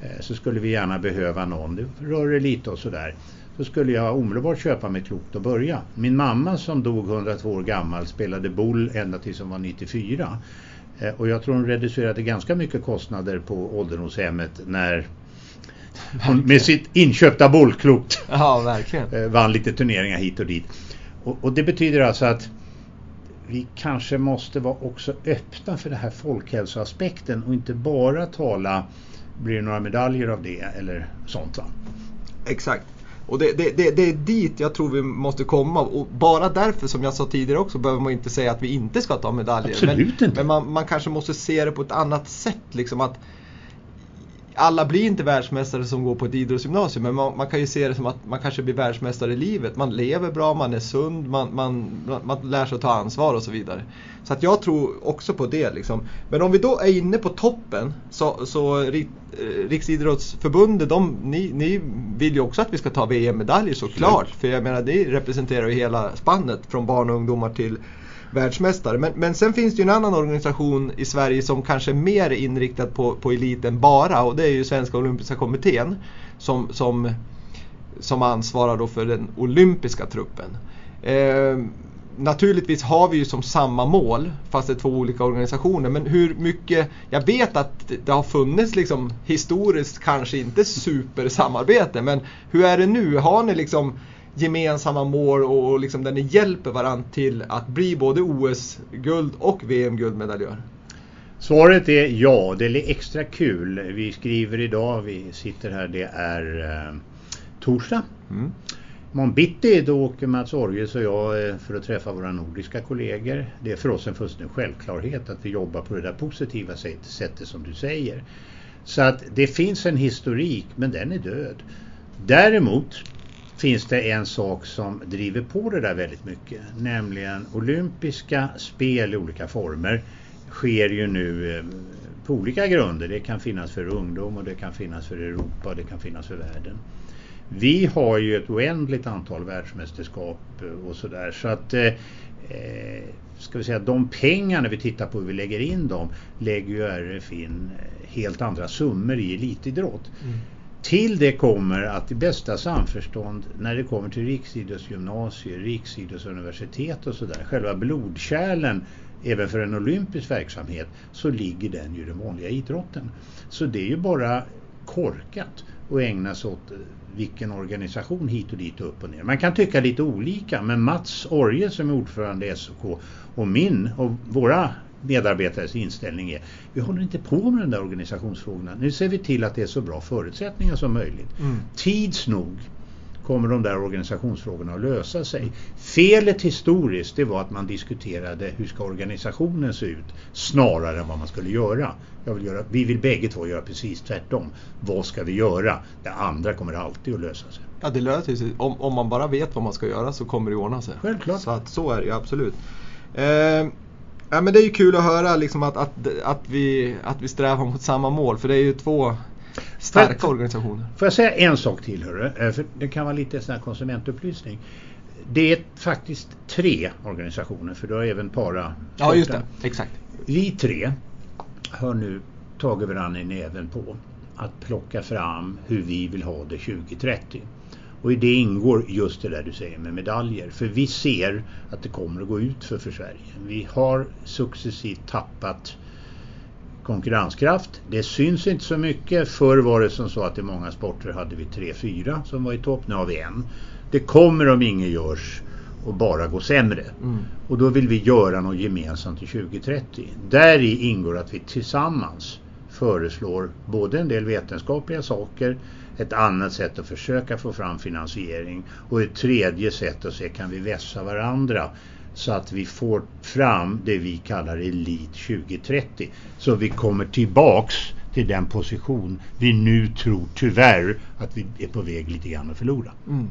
eh, så skulle vi gärna behöva någon, du rör dig lite och sådär. Så skulle jag omedelbart köpa mig klokt och börja. Min mamma som dog 102 år gammal spelade boll ända tills hon var 94 Eh, och jag tror hon reducerade ganska mycket kostnader på ålderdomshemmet när hon med sitt inköpta bollklot ja. Eh, vann lite turneringar hit och dit. Och, och, det betyder alltså att vi kanske måste vara också öppna för den här folkhälsoaspekten och inte bara tala blir det några medaljer av det eller sånt va? Exakt. Och det, det, det, det, är dit jag tror vi måste komma och bara därför som jag sa tidigare också behöver man inte säga att vi inte ska ta medaljer. Absolut men, inte. Men man, man, kanske måste se det på ett annat sätt. Liksom att alla blir inte världsmästare som går på ett idrottsgymnasium men man, man, kan ju se det som att man kanske blir världsmästare i livet. Man lever bra, man är sund, man, man, man lär sig att ta ansvar och så vidare. Så att jag tror också på det. Liksom. Men om vi då är inne på toppen så, så eh, Riksidrottsförbundet, de, ni, ni vill ju också att vi ska ta VM-medaljer såklart. För jag menar, det representerar ju hela spannet från barn och ungdomar till världsmästare. Men, men sen finns det ju en annan organisation i Sverige som kanske är mer inriktad på, på eliten bara och det är ju Svenska Olympiska Kommittén som, som, som ansvarar då för den olympiska truppen. Eh, naturligtvis har vi ju som samma mål fast det är två olika organisationer. Men hur mycket, jag vet att det har funnits liksom historiskt kanske inte supersamarbete men hur är det nu? Har ni liksom gemensamma mål och liksom där ni hjälper varandra till att bli både OS-guld och VM-guldmedaljör? Svaret är ja, det är extra kul. Vi skriver idag, vi sitter här, det är eh, torsdag. Mm. Imorgon bitti då åker Mats Orges och jag eh, för att träffa våra nordiska kollegor. Det är för oss en fullständig självklarhet att vi jobbar på det där positiva sättet som du säger. Så att det finns en historik men den är död. Däremot finns det en sak som driver på det där väldigt mycket. Nämligen olympiska spel i olika former sker ju nu eh, på olika grunder. Det kan finnas för ungdom och det kan finnas för Europa och det kan finnas för världen. Vi har ju ett oändligt antal världsmästerskap eh, och sådär så att eh, eh, ska vi säga de pengarna vi tittar på hur vi lägger in dem lägger ju RF in helt andra summor i elitidrott. Mm. Till det kommer att i bästa samförstånd när det kommer till riksidrottsgymnasier, riksidrottsuniversitet och sådär, själva blodkärlen även för en olympisk verksamhet så ligger den ju i den vanliga idrotten. Så det är ju bara korkat att ägna sig åt eh, vilken organisation hit och dit och upp och ner. Man kan tycka lite olika men Mats Orje som är ordförande i SOK och min och våra medarbetares inställning är vi håller inte på med de där organisationsfrågorna. Nu ser vi till att det är så bra förutsättningar som möjligt. Mm. Tids nog kommer de där organisationsfrågorna att lösa sig. Felet historiskt det var att man diskuterade hur ska organisationen se ut snarare än vad man skulle göra. Vill göra vi vill bägge två göra precis tvärtom. Vad ska vi göra? Det andra kommer alltid att lösa sig. Ja, det löser sig. Om, om man bara vet vad man ska göra så kommer det ordna sig. Självklart. Så, att, så är det absolut. Eh, Ja, men det är ju kul att höra liksom att, att, att, vi, att vi strävar mot samma mål för det är ju två starka för, organisationer. Får jag säga en sak till hörru? Eh, för det kan vara lite sån här konsumentupplysning. Det är faktiskt tre organisationer för du har även para. Ja just det, exakt. Vi tre har nu tagit varandra i näven på att plocka fram hur vi vill ha det 2030. Och i det ingår just det där du säger med medaljer. För vi ser att det kommer att gå ut för, för Sverige. Vi har successivt tappat konkurrenskraft. Det syns inte så mycket. Förr var det som så att i många sporter hade vi tre, fyra som var i topp. Nu har vi en. Det kommer om inget görs och bara gå sämre. Mm. Och då vill vi göra något gemensamt till 2030. Där i ingår att vi tillsammans föreslår både en del vetenskapliga saker ett annat sätt att försöka få fram finansiering och ett tredje sätt att se kan vi vässa varandra så att vi får fram det vi kallar Elit 2030 så vi kommer tillbaks till den position vi nu tror tyvärr att vi är på väg lite grann att förlora. Mm.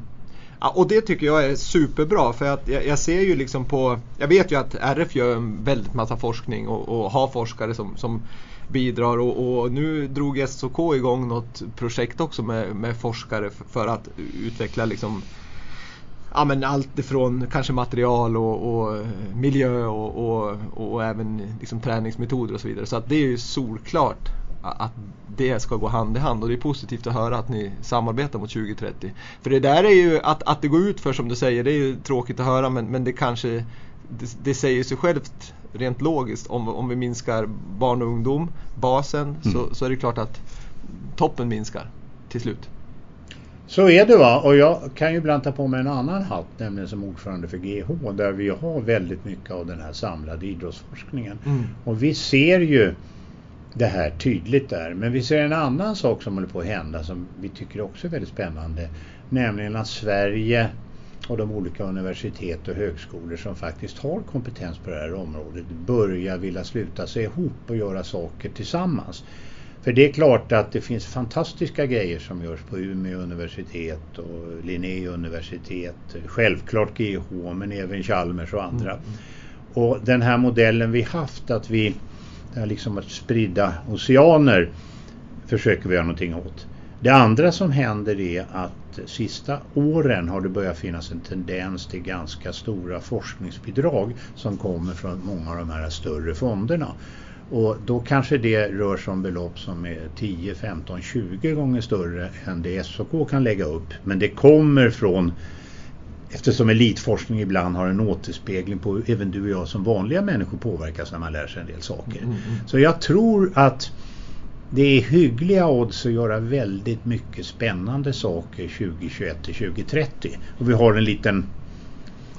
Ja, och det tycker jag är superbra för att jag, jag, ser ju liksom på, jag vet ju att RF gör en väldigt massa forskning och, och har forskare som, som bidrar och, och, nu drog SOK igång något projekt också med, med forskare för, att utveckla liksom ja, men allt ifrån kanske material och, och eh, miljö och, och, och, även liksom träningsmetoder och så vidare. Så att det är ju solklart att det ska gå hand i hand och det är positivt att höra att ni samarbetar mot 2030. För det där är ju att, att det går ut för som du säger, det är ju tråkigt att höra men, men det kanske det, det säger sig självt rent logiskt om, om vi minskar barn och ungdom, basen, Mm. så, så är det klart att toppen minskar till slut. Så är det va och jag kan ju ibland ta på mig en annan hatt nämligen som ordförande för GH där vi har väldigt mycket av den här samlade idrottsforskningen. Mm. Och vi ser ju det här tydligt där. Men vi ser en annan sak som håller på att hända som vi tycker också är väldigt spännande. Nämligen att Sverige och de olika universitet och högskolor som faktiskt har kompetens på det här området börjar vilja sluta sig ihop och göra saker tillsammans. För det är klart att det finns fantastiska grejer som görs på Umeå universitet och Linné universitet. Självklart GH men även Chalmers och andra. Och den här modellen vi haft att vi liksom att sprida oceaner försöker vi göra någonting åt. Det andra som händer är att sista åren har det börjat finnas en tendens till ganska stora forskningsbidrag som kommer från många av de här större fonderna. Och då kanske det rör sig om belopp som är 10, 15, 20 gånger större än det SOK kan lägga upp. Men det kommer från Eftersom elitforskning ibland har en återspegling på hur även du och jag som vanliga människor påverkas när man lär sig en del saker. Mm, mm. Så jag tror att det är hyggliga odds att göra väldigt mycket spännande saker 2021 till 2030. Och vi har en liten,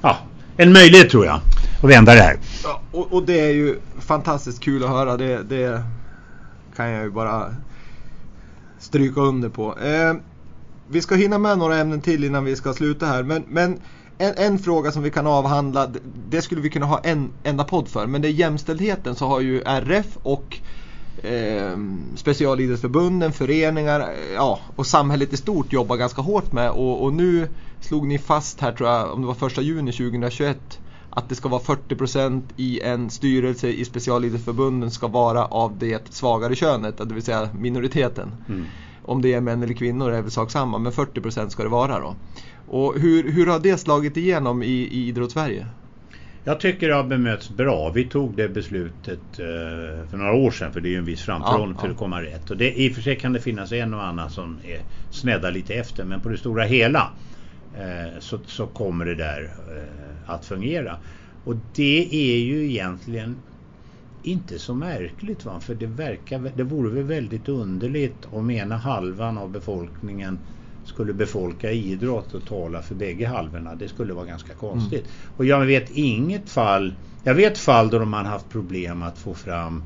ja, en möjlighet tror jag att vända det här. Ja, och, och det är ju fantastiskt kul att höra. Det, det kan jag ju bara stryka under på. Eh, vi ska hinna med några ämnen till innan vi ska sluta här. Men, men en, en fråga som vi kan avhandla, det, det skulle vi kunna ha en enda podd för. Men det är jämställdheten så har ju RF och eh, specialidrottsförbunden, föreningar eh, ja, och samhället i stort jobbar ganska hårt med. Och, och nu slog ni fast här tror jag, om det var första juni 2021 att det ska vara 40% i en styrelse i specialidrottsförbunden ska vara av det svagare könet, det vill säga minoriteten. Mm. Om det är män eller kvinnor är väl sak samma, men 40% ska det vara då. Och hur, hur har det slagit igenom i, i idrottssverige? Jag tycker det har bemötts bra. Vi tog det beslutet eh, för några år sedan för det är ju en viss framförhållning Ja, för att komma rätt. Och det, I och för sig kan det finnas en och annan som är snedda lite efter men på det stora hela eh, så, så kommer det där eh, att fungera. Och det är ju egentligen inte så märkligt va? för det, verkar, det vore väl väldigt underligt om ena halvan av befolkningen skulle befolka idrott och tala för bägge halvorna. Det skulle vara ganska konstigt. Och jag vet inget fall, jag vet fall då man haft problem att få fram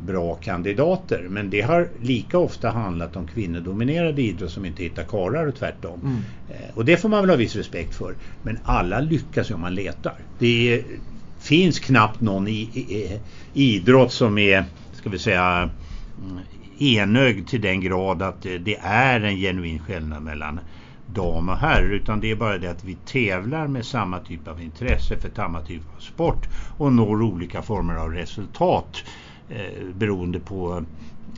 bra kandidater men det har lika ofta handlat om kvinnodominerade idrott som inte hittar karlar och tvärtom. Mm. Eh, Och det får man väl ha viss respekt för. Men alla lyckas ju om man letar. Det är, finns knappt någon i, i, i, idrott som är, ska vi säga, mm, enögd till den grad att eh, det är en genuin skillnad mellan dam och herr utan det är bara det att vi tävlar med samma typ av intresse för samma typ av sport och når olika former av resultat eh, beroende på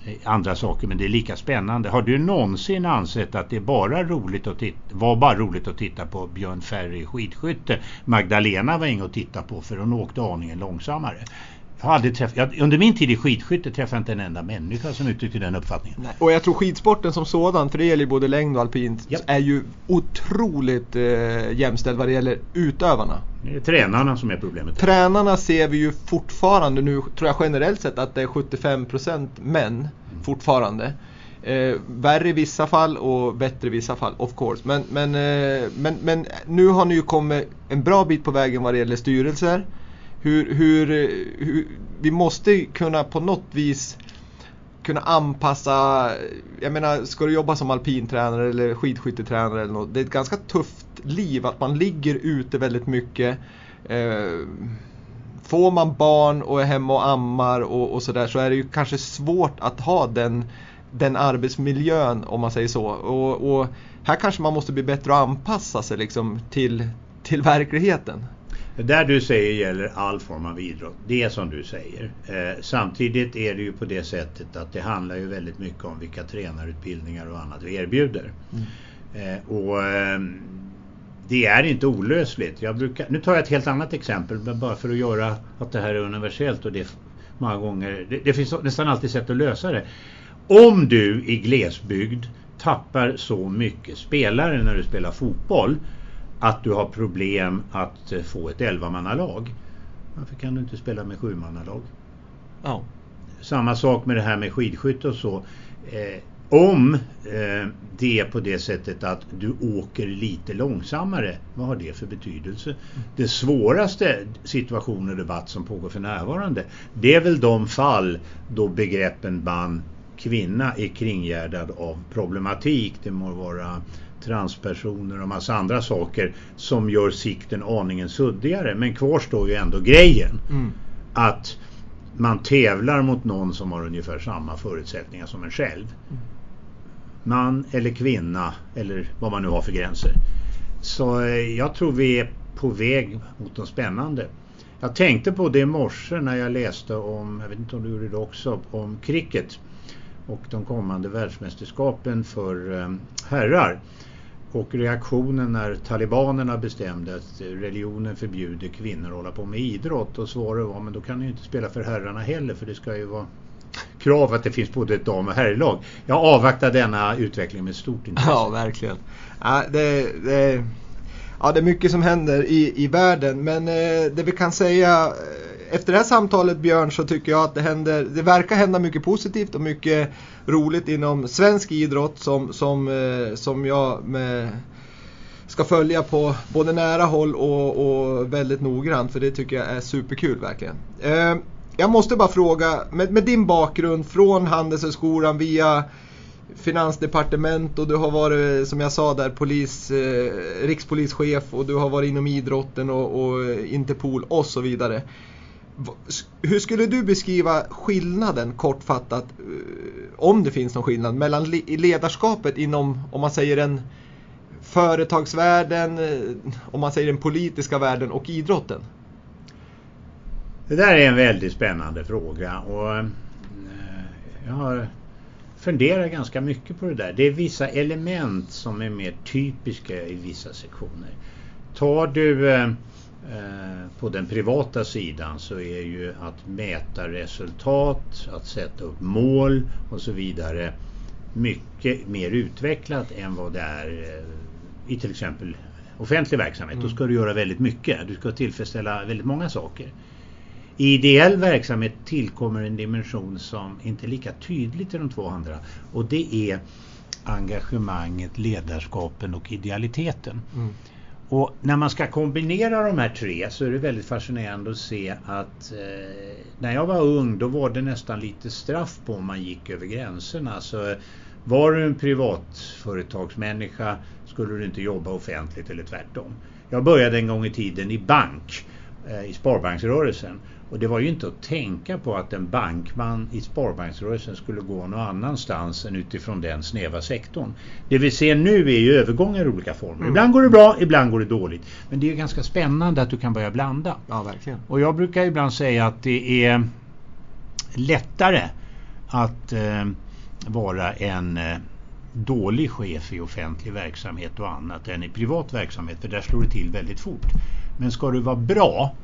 eh, andra saker men det är lika spännande. Har du någonsin ansett att det bara roligt att titta, var bara roligt att titta på Björn Ferry skidskytte? Magdalena var ingen att titta på för hon åkte aningen långsammare. Jag har aldrig träffat, jag, under min tid i skidskytte träffade jag inte en enda människa som uttryckte den uppfattningen. Nej. Och jag tror skidsporten som sådan, för det gäller ju både längd och alpint, Japp. är ju otroligt eh, jämställd vad det gäller utövarna. Det är tränarna som är problemet. Tränarna ser vi ju fortfarande nu, tror jag generellt sett att det är 75% män fortfarande. Eh, värre i vissa fall och bättre i vissa fall, of course. Men, men, eh, men, men nu har ni ju kommit en bra bit på vägen vad det gäller styrelser. Hur, hur, eh, hur, vi måste kunna på något vis kunna anpassa, jag menar ska du jobba som alpintränare eller skidskyttetränare eller något, det är ett ganska tufft liv att man ligger ute väldigt mycket. Eh, får man barn och är hemma och ammar och, och sådär så är det ju kanske svårt att ha den, den arbetsmiljön om man säger så. Och, och här kanske man måste bli bättre att anpassa sig liksom till, till verkligheten. Det där du säger gäller all form av idrott. Det är som du säger. Eh, samtidigt är det ju på det sättet att det handlar ju väldigt mycket om vilka tränarutbildningar och annat vi erbjuder. Eh, och ehm, det är inte olösligt. Jag brukar, nu tar jag ett helt annat exempel men bara för att göra att det här är universellt och det många gånger, det, det finns nästan alltid sätt att lösa det. Om du i glesbygd tappar så mycket spelare när du spelar fotboll att du har problem att eh, få ett elvamannalag Varför kan du inte spela med sjumannalag? Ja. Samma sak med det här med skidskytte och så. Eh, om eh, det är på det sättet att du åker lite långsammare, vad har det för betydelse? Det svåraste situation och debatt som pågår för närvarande, det är väl de fall då begreppen man kvinna är kringgärdad av problematik. Det må vara transpersoner och massa andra saker som gör sikten aningen suddigare. Men kvar står ju ändå grejen. Mm. Att man tävlar mot någon som har ungefär samma förutsättningar som en själv. Mm. Man eller kvinna eller vad man nu har för gränser. Så eh, jag tror vi är på väg mot något spännande. Jag tänkte på det i morse när jag läste om, jag vet inte om du gjorde det också, om cricket och de kommande världsmästerskapen för eh, herrar. Och reaktionen när talibanerna bestämde att religionen förbjuder kvinnor att hålla på med idrott och svaret var men då kan ni ju inte spela för herrarna heller för det ska ju vara krav att det finns både ett dam och herrlag. Jag avvaktar denna utveckling med stort intresse. Ja, verkligen. Ja, det, det, ja, det är mycket som händer i, i världen men eh, det vi kan säga efter det här samtalet Björn så tycker jag att det händer, det verkar hända mycket positivt och mycket roligt inom svensk idrott som, som, eh, som jag med, ska följa på både nära håll och, och, väldigt noggrant för det tycker jag är superkul verkligen. Eh, jag måste bara fråga, med, med din bakgrund från Handelshögskolan via finansdepartement och du har varit som jag sa där polis, eh, rikspolischef och du har varit inom idrotten och, och Interpol och så vidare. Hur skulle du beskriva skillnaden kortfattat, eh, om det finns någon skillnad, mellan ledarskapet inom, om man säger den, företagsvärlden, eh, om man säger den politiska världen och idrotten? Det där är en väldigt spännande fråga och eh, jag har funderat ganska mycket på det där. Det är vissa element som är mer typiska i vissa sektioner. Tar du Eh, på den privata sidan så är ju att mäta resultat, att sätta upp mål och så vidare mycket mer utvecklat än vad det är eh, i till exempel offentlig verksamhet. Mm. Då ska du göra väldigt mycket. Du ska tillfredsställa väldigt många saker. I ideell verksamhet tillkommer en dimension som inte är lika tydligt i de två andra och det är engagemanget, ledarskapen och idealiteten. Mm. Och när man ska kombinera de här tre så är det väldigt fascinerande att se att eh, när jag var ung då var det nästan lite straff på om man gick över gränserna. Så var du en privatföretagsmänniska skulle du inte jobba offentligt eller tvärtom. Jag började en gång i tiden i bank, eh, i sparbanksrörelsen. Och det var ju inte att tänka på att en bankman i sparbanksrörelsen skulle gå någon annanstans än utifrån den snäva sektorn. Det vi ser nu är ju övergångar i olika former. Mm. Ibland går det bra, ibland går det dåligt. Men det är ganska spännande att du kan börja blanda. Ja, verkligen. Och jag brukar ibland säga att det är lättare att eh, vara en eh, dålig chef i offentlig verksamhet och annat än i privat verksamhet. För där slår det till väldigt fort. Men ska du vara bra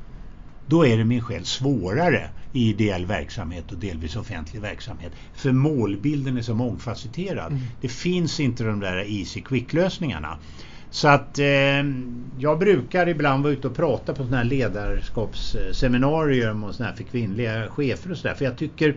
då är det min själ svårare i ideell verksamhet och delvis offentlig verksamhet. För målbilden är så mångfacetterad. Mm. Det finns inte de där easy quick lösningarna. Så att eh, jag brukar ibland vara ute och prata på sådana här ledarskapsseminarier och sådana här för kvinnliga chefer och sådär. För jag tycker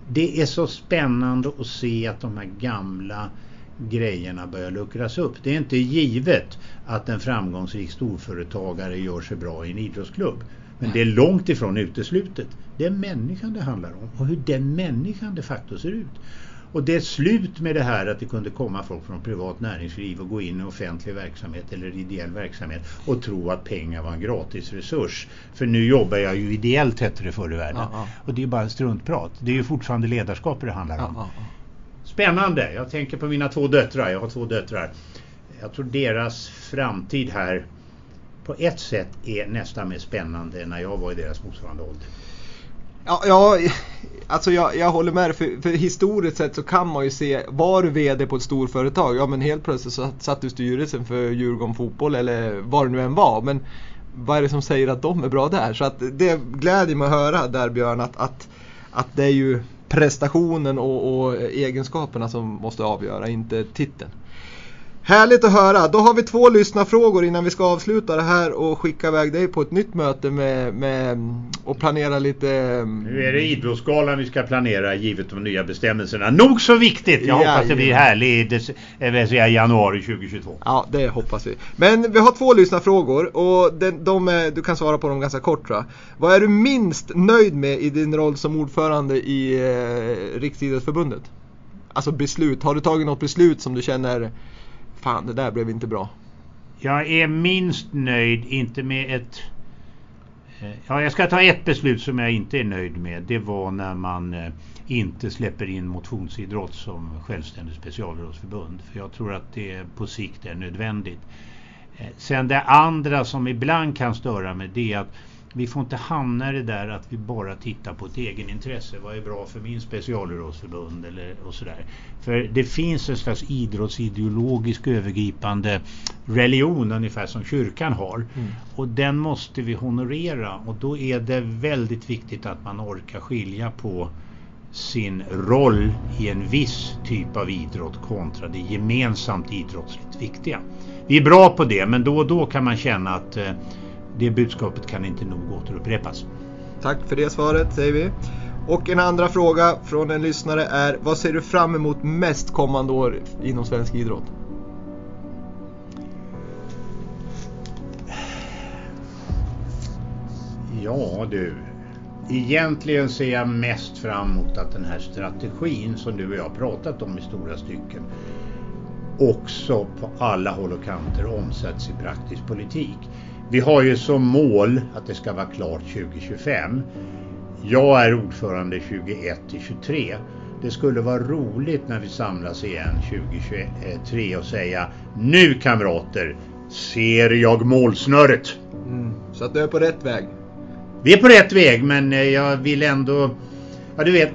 det är så spännande att se att de här gamla grejerna börjar luckras upp. Det är inte givet att en framgångsrik storföretagare gör sig bra i en idrottsklubb. Men det är långt ifrån uteslutet. Det är människan det handlar om och hur den människan de facto ser ut. Och det är slut med det här att det kunde komma folk från privat näringsliv och gå in i offentlig verksamhet eller ideell verksamhet och tro att pengar var en gratis resurs. För nu jobbar jag ju ideellt hette det förr i världen. Ja, ja. Och det är bara struntprat. Det är ju fortfarande ledarskap det handlar om. Ja, Spännande. Jag tänker på mina två döttrar. Jag har två döttrar. Jag tror deras framtid här på ett sätt är nästan mer spännande än när jag var i deras motsvarande ålder. Ja, ja alltså jag, jag håller med för, för historiskt sett så kan man ju se, var du VD på ett storföretag, ja men helt plötsligt så satt du i styrelsen för Djurgården Fotboll eller vad det nu än var. Men vad är det som säger att de är bra där? Så att det gläder mig att höra där Björn att, att, att det är ju prestationen och, och egenskaperna som måste avgöra, inte titeln. Härligt att höra. Då har vi två lyssnarfrågor innan vi ska avsluta det här och skicka iväg dig på ett nytt möte med, med och planera lite... Nu är det Idrottsgalan vi ska planera givet de nya bestämmelserna. Nog så viktigt! Jag hoppas det blir härlig i januari 2022. Ja, det hoppas vi. Men vi har två lyssnarfrågor och de, de är, du kan svara på dem ganska kort tror jag. Vad är du minst nöjd med i din roll som ordförande i eh, Riksidrottsförbundet? Alltså beslut. Har du tagit något beslut som du känner fan det där blev inte bra. Jag är minst nöjd, inte med ett... Eh, ja, jag ska ta ett beslut som jag inte är nöjd med. Det var när man eh, inte släpper in motionsidrott som självständigt specialidrottsförbund. För jag tror att det på sikt är nödvändigt. Eh, sen det andra som ibland kan störa mig det är att vi får inte hamna i det där att vi bara tittar på ett egenintresse. Vad är bra för min specialidrottsförbund eller och sådär. För det finns en slags idrottsideologisk övergripande religion ungefär som kyrkan har. Mm. Och den måste vi honorera och då är det väldigt viktigt att man orkar skilja på sin roll i en viss typ av idrott kontra det gemensamt idrottsligt viktiga. Vi är bra på det men då och då kan man känna att eh, det budskapet kan inte nog återupprepas. Tack för det svaret säger vi. Och en andra fråga från en lyssnare är vad ser du fram emot mest kommande år inom svensk idrott? Ja du, egentligen ser jag mest fram emot att den här strategin som du och jag pratat om i stora stycken också på alla håll och kanter omsätts i praktisk politik. Vi har ju som mål att det ska vara klart 2025. Jag är ordförande 21 till 23. Det skulle vara roligt när vi samlas igen 2023 och säga Nu kamrater ser jag målsnöret. Mm, så att du är på rätt väg? Vi är på rätt väg men eh, jag vill ändå Ja du vet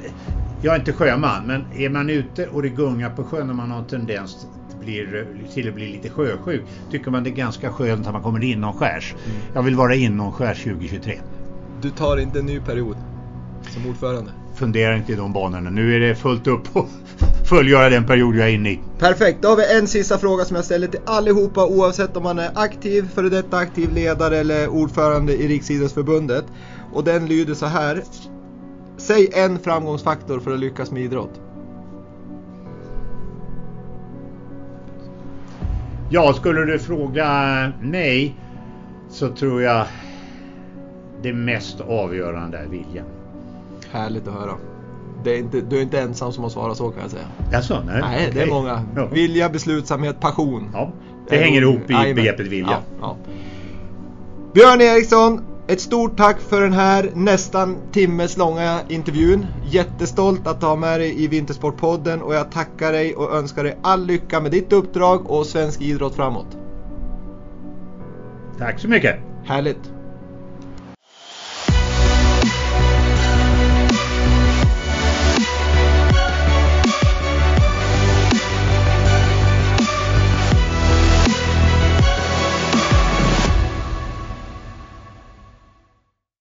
Jag är inte sjöman men är man ute och det gungar på sjön och man har en tendens blir, till att bli lite sjösjuk tycker man det är ganska skönt att man kommer inomskärs. Mm. Jag vill vara inomskärs 2023. Du tar inte en ny period som ordförande? Funderar inte i de banorna. Nu är det fullt upp att fullgöra den period jag är inne i. Perfekt, då har vi en sista fråga som jag ställer till allihopa oavsett om man är aktiv, före detta aktiv ledare eller ordförande i Riksidrottsförbundet. Och den lyder så här. Säg en framgångsfaktor för att lyckas med idrott. Ja, skulle du fråga mig så tror jag det mest avgörande är viljan. Härligt att höra. Det är inte, du är inte ensam som har svarat så kan jag säga. Jaså, nej, nej okay. det är många. Ja. Vilja, beslutsamhet, passion. Ja, det, det hänger ihop i begreppet vilja. Ja, ja. Björn Eriksson, ett stort tack för den här nästan timmes långa intervjun. Jättestolt att ha med dig i Vintersportpodden och jag tackar dig och önskar dig all lycka med ditt uppdrag och svensk idrott framåt. Tack så mycket. Härligt.